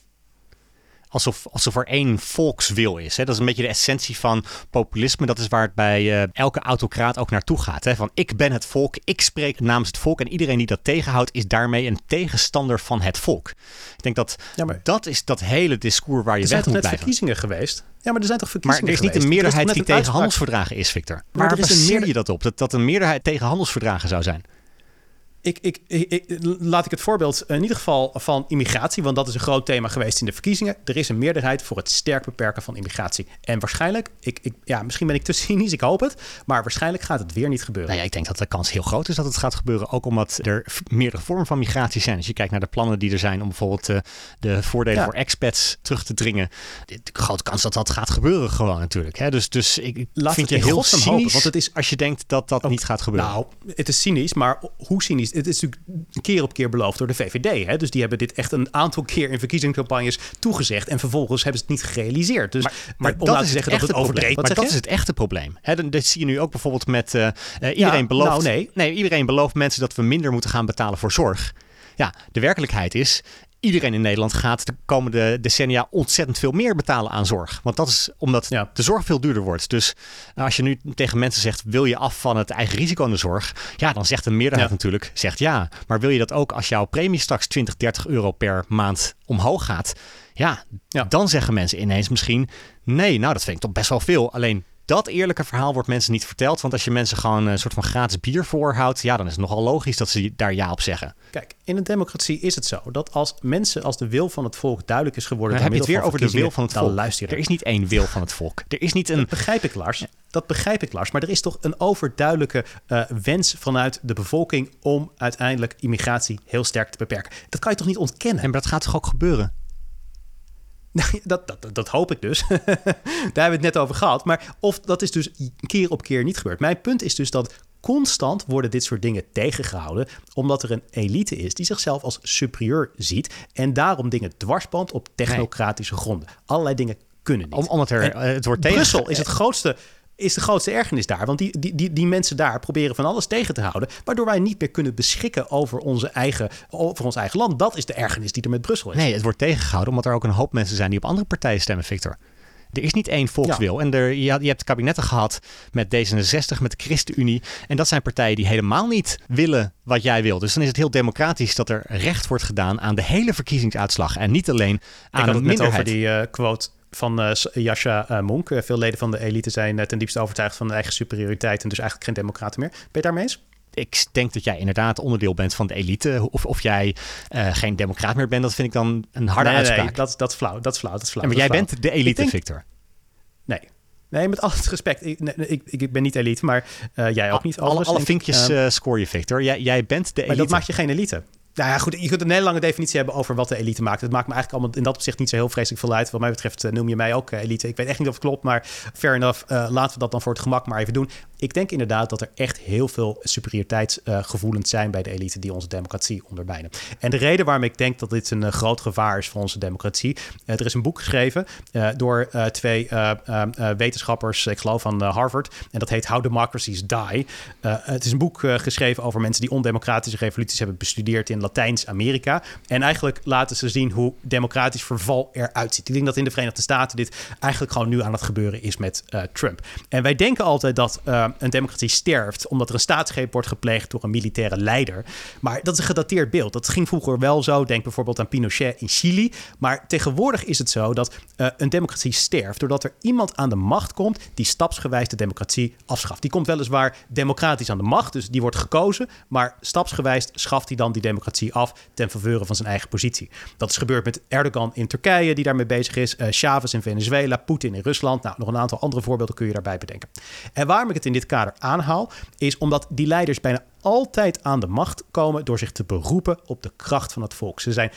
Alsof, alsof er één volkswil is. Hè? Dat is een beetje de essentie van populisme. Dat is waar het bij uh, elke autocraat ook naartoe gaat. Hè? Van ik ben het volk, ik spreek namens het volk. En iedereen die dat tegenhoudt, is daarmee een tegenstander van het volk. Ik denk dat ja, maar dat is dat hele discours waar je weg moet blijven. Er zijn verkiezingen geweest. Ja, maar er zijn toch verkiezingen Maar er is niet een meerderheid die tegen handelsverdragen is, Victor. Maar waar baseer je dat op? Dat, dat een meerderheid tegen handelsverdragen zou zijn? Ik, ik, ik, laat ik het voorbeeld in ieder geval van immigratie, want dat is een groot thema geweest in de verkiezingen. Er is een meerderheid voor het sterk beperken van immigratie. En waarschijnlijk, ik, ik, ja, misschien ben ik te cynisch, ik hoop het, maar waarschijnlijk gaat het weer niet gebeuren. Nou ja, ik denk dat de kans heel groot is dat het gaat gebeuren, ook omdat er meerdere vormen van migratie zijn. Als je kijkt naar de plannen die er zijn om bijvoorbeeld uh, de voordelen voor expats terug te dringen, de, grote kans dat dat gaat gebeuren gewoon natuurlijk. Hè? Dus, dus ik laat vind je heel cynisch hopen, want het is, als je denkt dat dat niet gaat gebeuren. Nou, het is cynisch, maar hoe cynisch? Het is natuurlijk keer op keer beloofd door de VVD. Hè? Dus die hebben dit echt een aantal keer in verkiezingscampagnes toegezegd. En vervolgens hebben ze het niet gerealiseerd. Dus maar, maar om dat zeggen dat het overdreven. Maar dat is het echte probleem. Hè, dat zie je nu ook bijvoorbeeld met uh, iedereen belooft. Nou, nee. nee, iedereen belooft mensen dat we minder moeten gaan betalen voor zorg. Ja, de werkelijkheid is, iedereen in Nederland gaat de komende decennia ontzettend veel meer betalen aan zorg. Want dat is omdat de zorg veel duurder wordt. Dus nou, als je nu tegen mensen zegt, wil je af van het eigen risico in de zorg? Ja, dan zegt de meerderheid natuurlijk, zegt ja. Maar wil je dat ook als jouw premie straks 20, 30 euro per maand omhoog gaat? Ja, ja, dan zeggen mensen ineens misschien, nee, nou dat vind ik toch best wel veel. Alleen dat eerlijke verhaal wordt mensen niet verteld. Want als je mensen gewoon een soort van gratis bier voorhoudt, ja, dan is het nogal logisch dat ze daar ja op zeggen. Kijk, in een democratie is het zo dat als mensen, als de wil van het volk duidelijk is geworden. Dan heb je het weer over de wil van het volk. Luister er is niet één wil van het volk. Er is niet een. Dat begrijp ik, Lars. Dat begrijp ik, Lars. Maar er is toch een overduidelijke uh, wens vanuit de bevolking om uiteindelijk immigratie heel sterk te beperken. Dat kan je toch niet ontkennen? En maar dat gaat toch ook gebeuren? Nou, dat, dat, dat hoop ik dus. Daar hebben we het net over gehad. Maar of dat is dus keer op keer niet gebeurd. Mijn punt is dus dat constant worden dit soort dingen tegengehouden, omdat er een elite is die zichzelf als superieur ziet en daarom dingen dwarspant op technocratische gronden. Allerlei dingen kunnen niet. omdat er, eh, het wordt tegen... Brussel is het grootste is de grootste ergernis daar. Want die, die, die, die mensen daar proberen van alles tegen te houden. Waardoor wij niet meer kunnen beschikken over, onze eigen, over ons eigen land. Dat is de ergernis die er met Brussel is. Nee, het wordt tegengehouden omdat er ook een hoop mensen zijn die op andere partijen stemmen, Victor. Er is niet één volkswil. En er, je, hebt kabinetten gehad met D66, met de ChristenUnie. En dat zijn partijen die helemaal niet willen wat jij wil. Dus dan is het heel democratisch dat er recht wordt gedaan aan de hele verkiezingsuitslag. En niet alleen aan een minderheid. over die uh, quote van uh, Jascha uh, Monk. Uh, veel leden van de elite zijn ten diepste overtuigd van de eigen superioriteit en dus eigenlijk geen democraten meer. Ben je daarmee eens? ik denk dat jij inderdaad onderdeel bent van de elite. Of, of jij geen democraat meer bent, dat vind ik dan een harde nee, uitspraak. Nee, dat, dat is flauw. Dat is flauw. Dat is flauw. maar jij bent de elite, Victor. Nee. Nee, met al het respect. Ik, ik, ik ben niet elite, maar jij ook niet. Alle, alle vinkjes uh, score je, Victor. Jij, jij bent de elite. Maar dat maakt je geen elite. Nou ja, goed, je kunt een hele lange definitie hebben over wat de elite maakt. Het maakt me eigenlijk allemaal in dat opzicht niet zo heel vreselijk veel uit. Wat mij betreft eh, noem je mij ook eh, elite. Ik weet echt niet of het klopt, maar fair enough. Uh, laten we dat dan voor het gemak maar even doen. Ik denk inderdaad dat er echt heel veel superioriteitsgevoelens zijn bij de elite die onze democratie ondermijnen. En de reden waarom ik denk dat dit een groot gevaar is voor onze democratie. er is een boek geschreven door twee wetenschappers, ik geloof van Harvard. En dat heet How Democracies Die. het is een boek geschreven over mensen die ondemocratische revoluties hebben bestudeerd in Latijns-Amerika. En eigenlijk laten ze zien hoe democratisch verval eruit ziet. Ik denk dat in de Verenigde Staten dit eigenlijk gewoon nu aan het gebeuren is met Trump. En wij denken altijd dat een democratie sterft omdat er een staatsgreep wordt gepleegd door een militaire leider. Maar dat is een gedateerd beeld. Dat ging vroeger wel zo. Denk bijvoorbeeld aan Pinochet in Chili. Maar tegenwoordig is het zo dat uh, een democratie sterft doordat er iemand aan de macht komt die stapsgewijs de democratie afschaft. Die komt weliswaar democratisch aan de macht, dus die wordt gekozen. Maar stapsgewijs schaft hij dan die democratie af ten faveur van zijn eigen positie. Dat is gebeurd met Erdogan in Turkije, die daarmee bezig is, uh, Chavez in Venezuela, Poetin in Rusland. Nou, nog een aantal andere voorbeelden kun je daarbij bedenken. En waarom ik het in dit kader aanhaal, is omdat die leiders bijna altijd aan de macht komen door zich te beroepen op de kracht van het volk. Ze zijn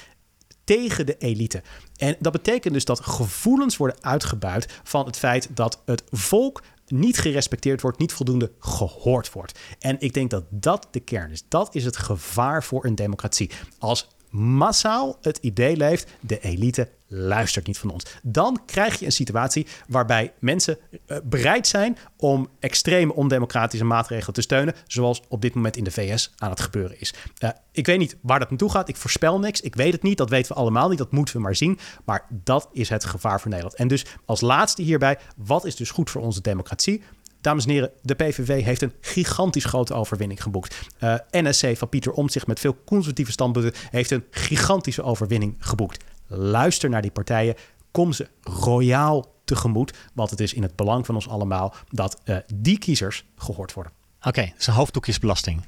tegen de elite. En dat betekent dus dat gevoelens worden uitgebuit van het feit dat het volk niet gerespecteerd wordt, niet voldoende gehoord wordt. En ik denk dat dat de kern is. Dat is het gevaar voor een democratie. Als massaal het idee leeft, de elite luistert niet van ons. Dan krijg je een situatie waarbij mensen uh, bereid zijn om extreme ondemocratische maatregelen te steunen, zoals op dit moment in de VS aan het gebeuren is. Uh, ik weet niet waar dat naartoe gaat. Ik voorspel niks. Ik weet het niet. Dat weten we allemaal niet. Dat moeten we maar zien. Maar dat is het gevaar voor Nederland. En dus als laatste hierbij, wat is dus goed voor onze democratie? Dames en heren, de PVV heeft een gigantisch grote overwinning geboekt. Uh, NSC van Pieter Omtzigt met veel conservatieve standpunten heeft een gigantische overwinning geboekt. Luister naar die partijen. Kom ze royaal tegemoet. Want het is in het belang van ons allemaal dat uh, die kiezers gehoord worden. Oké, okay, dus een hoofddoekjesbelasting.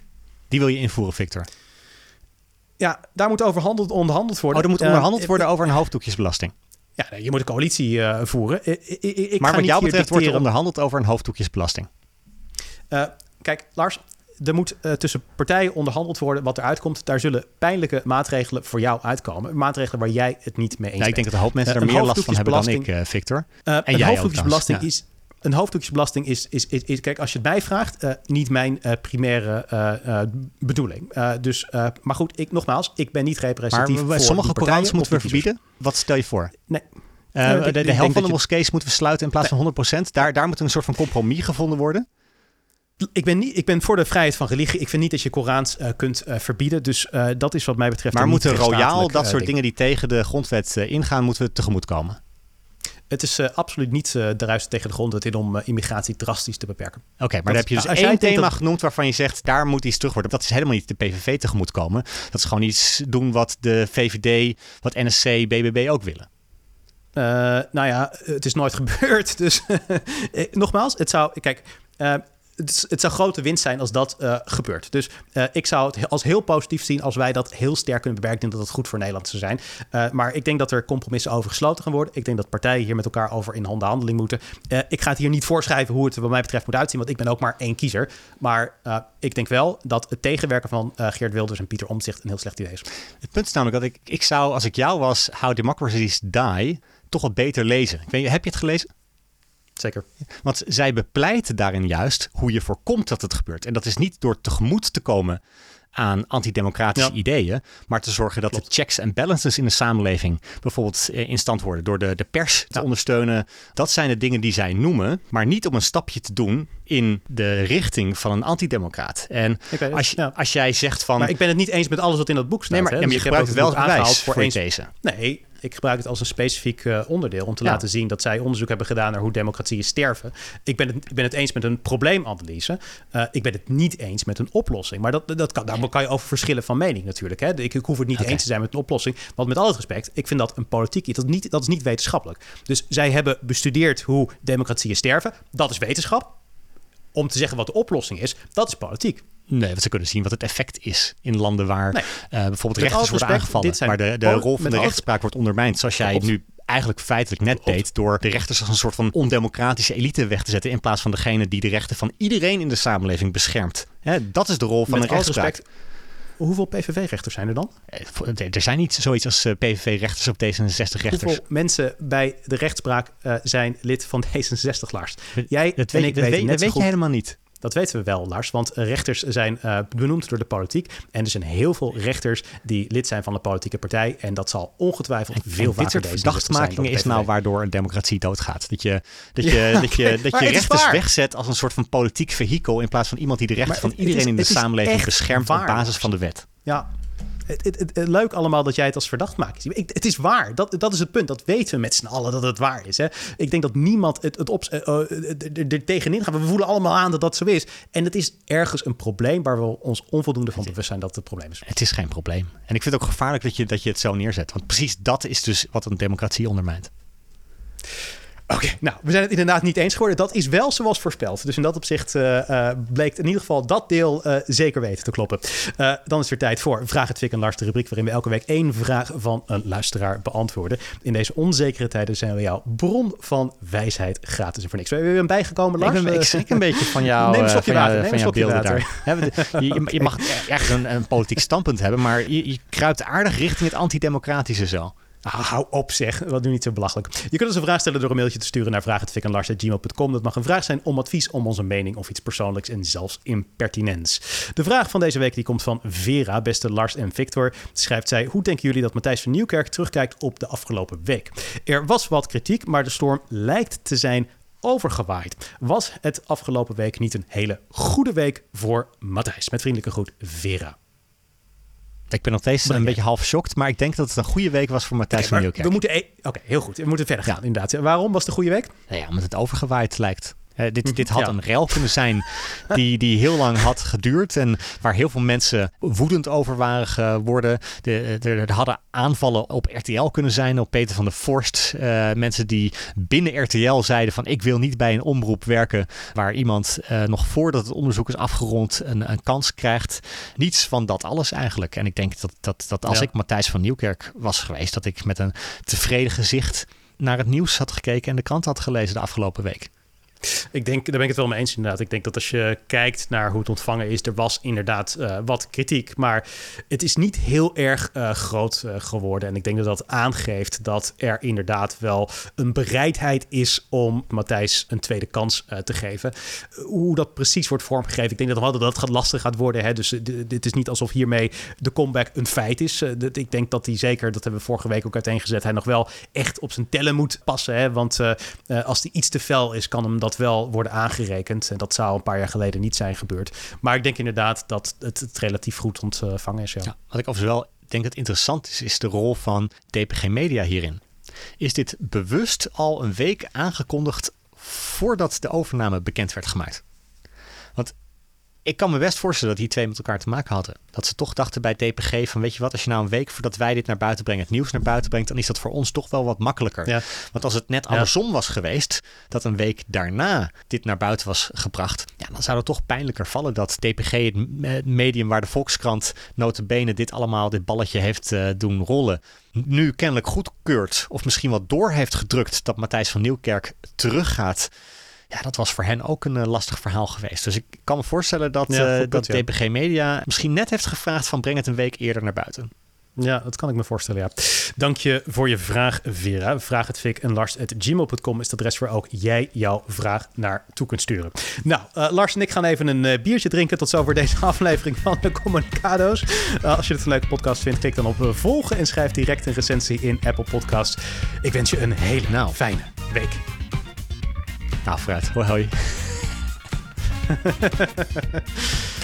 Die wil je invoeren, Victor? Ja, daar moet over onderhandeld worden. Oh, er moet onderhandeld uh, worden over een hoofddoekjesbelasting. Ja, je moet een coalitie uh, voeren. Ik, ik, maar wat jou betreft wordt er onderhandeld over een hoofddoekjesbelasting. Uh, kijk, Lars, er moet uh, tussen partijen onderhandeld worden wat eruit komt. Daar zullen pijnlijke maatregelen voor jou uitkomen. Maatregelen waar jij het niet mee eens ja, bent. Ik denk dat een hoop mensen er meer last van hebben dan ik, Victor. en een jij hoofddoekjesbelasting is een hoofddoekjesbelasting is, is, is, is, kijk, als je het mij vraagt, uh, niet mijn uh, primaire uh, bedoeling. dus, maar goed, ik, nogmaals, ik ben niet representatief maar, voor sommige Korans moeten we verbieden. Wat stel je voor? Nee. de, de, helft van de moskees moeten we sluiten in plaats nee. van 100%. Daar, daar moet een soort van compromis gevonden worden. Ik ben, niet, ik ben voor de vrijheid van religie. Ik vind niet dat je Korans uh, kunt uh, verbieden. Dus uh, dat is wat mij betreft. Maar moeten royaal dat soort dingen die tegen de grondwet ingaan, moeten we tegemoetkomen? Het is uh, absoluut niet uh, de ruis tegen de grond het in om uh, immigratie drastisch te beperken. Oké, okay, maar dan heb je dus één thema dat... genoemd waarvan je zegt daar moet iets terug worden. Dat is helemaal niet de PVV tegemoet komen. Dat is gewoon iets doen wat de VVD, wat NSC, BBB ook willen. nou ja, het is nooit gebeurd. Dus nogmaals, het zou. Kijk, het, het, zou grote winst zijn als dat uh, gebeurt. Dus uh, ik zou het als heel positief zien als wij dat heel sterk kunnen bewerken. Ik denk dat het goed voor Nederland zou zijn. Uh, maar ik denk dat er compromissen over gesloten gaan worden. Ik denk dat partijen hier met elkaar over in onderhandeling moeten. ik ga het hier niet voorschrijven hoe het wat mij betreft moet uitzien, want ik ben ook maar één kiezer. Maar ik denk wel dat het tegenwerken van Geert Wilders en Pieter Omtzigt een heel slecht idee is. Het punt is namelijk dat ik, ik zou, als ik jou was, How Democracies Die, toch wat beter lezen. Ik weet, heb je het gelezen? Zeker. Want zij bepleiten daarin juist hoe je voorkomt dat het gebeurt. En dat is niet door tegemoet te komen aan antidemocratische ja. ideeën, maar te zorgen dat Klopt. de checks en balances in de samenleving bijvoorbeeld in stand worden door de, de pers te ja. ondersteunen. Dat zijn de dingen die zij noemen, maar niet om een stapje te doen in de richting van een antidemocraat. En als, je, ja. als jij zegt van... Maar ik ben het niet eens met alles wat in dat boek staat. Nee, maar, hè? Ja, maar dus je gebruikt het wel als bewijs voor, voor deze. Nee, ik gebruik het als een specifiek uh, onderdeel om te ja. laten zien dat zij onderzoek hebben gedaan naar hoe democratieën sterven. Ik ben het, ik ben het eens met een probleemanalyse. Uh, ik ben het niet eens met een oplossing. Maar dat, dat kan, daar kan je over verschillen van mening natuurlijk. Hè. Ik, ik hoef het niet okay. eens te zijn met een oplossing. Want met al het respect, ik vind dat een politiek iets. Dat, niet, dat is niet wetenschappelijk. Dus zij hebben bestudeerd hoe democratieën sterven. Dat is wetenschap. Om te zeggen wat de oplossing is, dat is politiek. Nee, want ze kunnen zien wat het effect is in landen waar nee. uh, bijvoorbeeld rechters worden aangevallen. Waar de, de rol van de rechtspraak wordt ondermijnd. Zoals jij nu eigenlijk feitelijk net deed door de rechters als een soort van ondemocratische elite weg te zetten in plaats van degene die de rechten van iedereen in de samenleving beschermt. Hè, dat is de rol van met de rechtspraak. Hoeveel PVV-rechters zijn er dan? Er zijn niet zoiets als uh, PVV-rechters op D66-rechters. Hoeveel mensen bij de rechtspraak uh, zijn lid van D66, Lars? Jij dat weet, en ik dat weet, dat je helemaal niet. Dat weten we wel, Lars. Want rechters zijn uh, benoemd door de politiek. En er zijn heel veel rechters die lid zijn van de politieke partij. En dat zal ongetwijfeld en, veel en vaker dit soort verdachtmakingen is nou waardoor een democratie doodgaat. Dat je, dat je, ja, dat je, dat je rechters wegzet als een soort van politiek vehikel... in plaats van iemand die de rechten van iedereen is, in de samenleving beschermt... waar, op basis van de wet. Ja, het, het, het, leuk allemaal dat jij het als verdacht maakt. Ik, het is waar. Dat, dat is het punt. Dat weten we met z'n allen dat het waar is. Hè? Ik denk dat niemand het, het op, uh, uh, er tegenin gaat. We voelen allemaal aan dat dat zo is. En het is ergens een probleem waar we ons onvoldoende van bewust zijn dat het een probleem is. Het is geen probleem. En ik vind het ook gevaarlijk dat je, dat je het zo neerzet. Want precies dat is dus wat een democratie ondermijnt. Oké, okay, nou, we zijn het inderdaad niet eens geworden. Dat is wel zoals voorspeld. Dus in dat opzicht uh, uh, bleek in ieder geval dat deel uh, zeker weten te kloppen. dan is er tijd voor Vraag het Fik en Lars, de rubriek waarin we elke week één vraag van een luisteraar beantwoorden. In deze onzekere tijden zijn we jouw bron van wijsheid gratis en voor niks. Ben je bijgekomen, Lars? Ik, ben, ik schrik een beetje van, jou, neem een van, water, jouw beelden water. daar. je, je mag echt een, een politiek standpunt hebben, maar je, je kruipt aardig richting het antidemocratische zo. Ah, hou op zeg, wat nu niet zo belachelijk. Je kunt ons een vraag stellen door een mailtje te sturen naar vraaghetvikanlars.gmail.com. Dat mag een vraag zijn om advies, om onze mening of iets persoonlijks en zelfs impertinents. De vraag van deze week die komt van Vera, beste Lars en Victor. Schrijft zij, hoe denken jullie dat Matthijs van Nieuwkerk terugkijkt op de afgelopen week? Er was wat kritiek, maar de storm lijkt te zijn overgewaaid. Was het afgelopen week niet een hele goede week voor Matthijs? Met vriendelijke groet, Vera. Ik ben nog steeds een beetje half shocked, maar ik denk dat het een goede week was voor Matthijs van Nieuwkerk. We moeten, e- oké, heel goed. We moeten verder gaan, inderdaad. Waarom was het een goede week? Nou ja, omdat het overgewaaid lijkt. Uh, dit, dit had een rel kunnen zijn die, die heel lang had geduurd en waar heel veel mensen woedend over waren geworden. De, de, er hadden aanvallen op RTL kunnen zijn, op Peter van der Vorst. Uh, mensen die binnen RTL zeiden van ik wil niet bij een omroep werken waar iemand uh, nog voordat het onderzoek is afgerond een, een, kans krijgt. Niets van dat alles eigenlijk. En ik denk dat, dat, dat als ja. ik Matthijs van Nieuwkerk was geweest, dat ik met een tevreden gezicht naar het nieuws had gekeken en de krant had gelezen de afgelopen week. Ik denk, daar ben ik het wel mee eens inderdaad. Ik denk dat als je kijkt naar hoe het ontvangen is, er was inderdaad uh, wat kritiek. Maar het is niet heel erg uh, groot uh, geworden. En ik denk dat dat aangeeft dat er inderdaad wel een bereidheid is om Matthijs een tweede kans te geven. Hoe dat precies wordt vormgegeven, ik denk dat dat, dat gaat lastig gaat worden. Hè? Dus dit is niet alsof hiermee de comeback een feit is. ik denk dat hij zeker, dat hebben we vorige week ook uiteengezet, hij nog wel echt op zijn tellen moet passen. Hè? Want als hij iets te fel is, kan hem dat wel worden aangerekend. En dat zou een paar jaar geleden niet zijn gebeurd. Maar ik denk inderdaad dat het, relatief goed ontvangen is. Ja. Ja, wat ik overigens wel denk dat interessant is, is de rol van DPG Media hierin. Is dit bewust al een week aangekondigd voordat de overname bekend werd gemaakt? Ik kan me best voorstellen dat die twee met elkaar te maken hadden. Dat ze toch dachten bij DPG van weet je wat, als je nou een week voordat wij dit naar buiten brengen, het nieuws naar buiten brengt, dan is dat voor ons toch wel wat makkelijker. Ja. Want als het net andersom was geweest, dat een week daarna dit naar buiten was gebracht, ja, dan zou het toch pijnlijker vallen dat DPG, het medium waar de Volkskrant notabene dit allemaal, dit balletje heeft uh, doen rollen, nu kennelijk goedkeurt of misschien wat door heeft gedrukt dat Matthijs van Nieuwkerk teruggaat ja, dat was voor hen ook een uh, lastig verhaal geweest. Dus ik kan me voorstellen dat, ja, uh, dat ja. DPG Media misschien net heeft gevraagd van breng het een week eerder naar buiten. Ja, dat kan ik me voorstellen, ja. Dank je voor je vraag, Vera. Vraag het Fik en Lars gmail.com is het adres waar ook jij jouw vraag naar toe kunt sturen. Nou, uh, Lars en ik gaan even een uh, biertje drinken. Tot zover deze aflevering van de Communicado's. Uh, als je het een leuke podcast vindt, klik dan op volgen en schrijf direct een recensie in Apple Podcasts. Ik wens je een hele nou. fijne week. Nou, Fred, hoi hoi.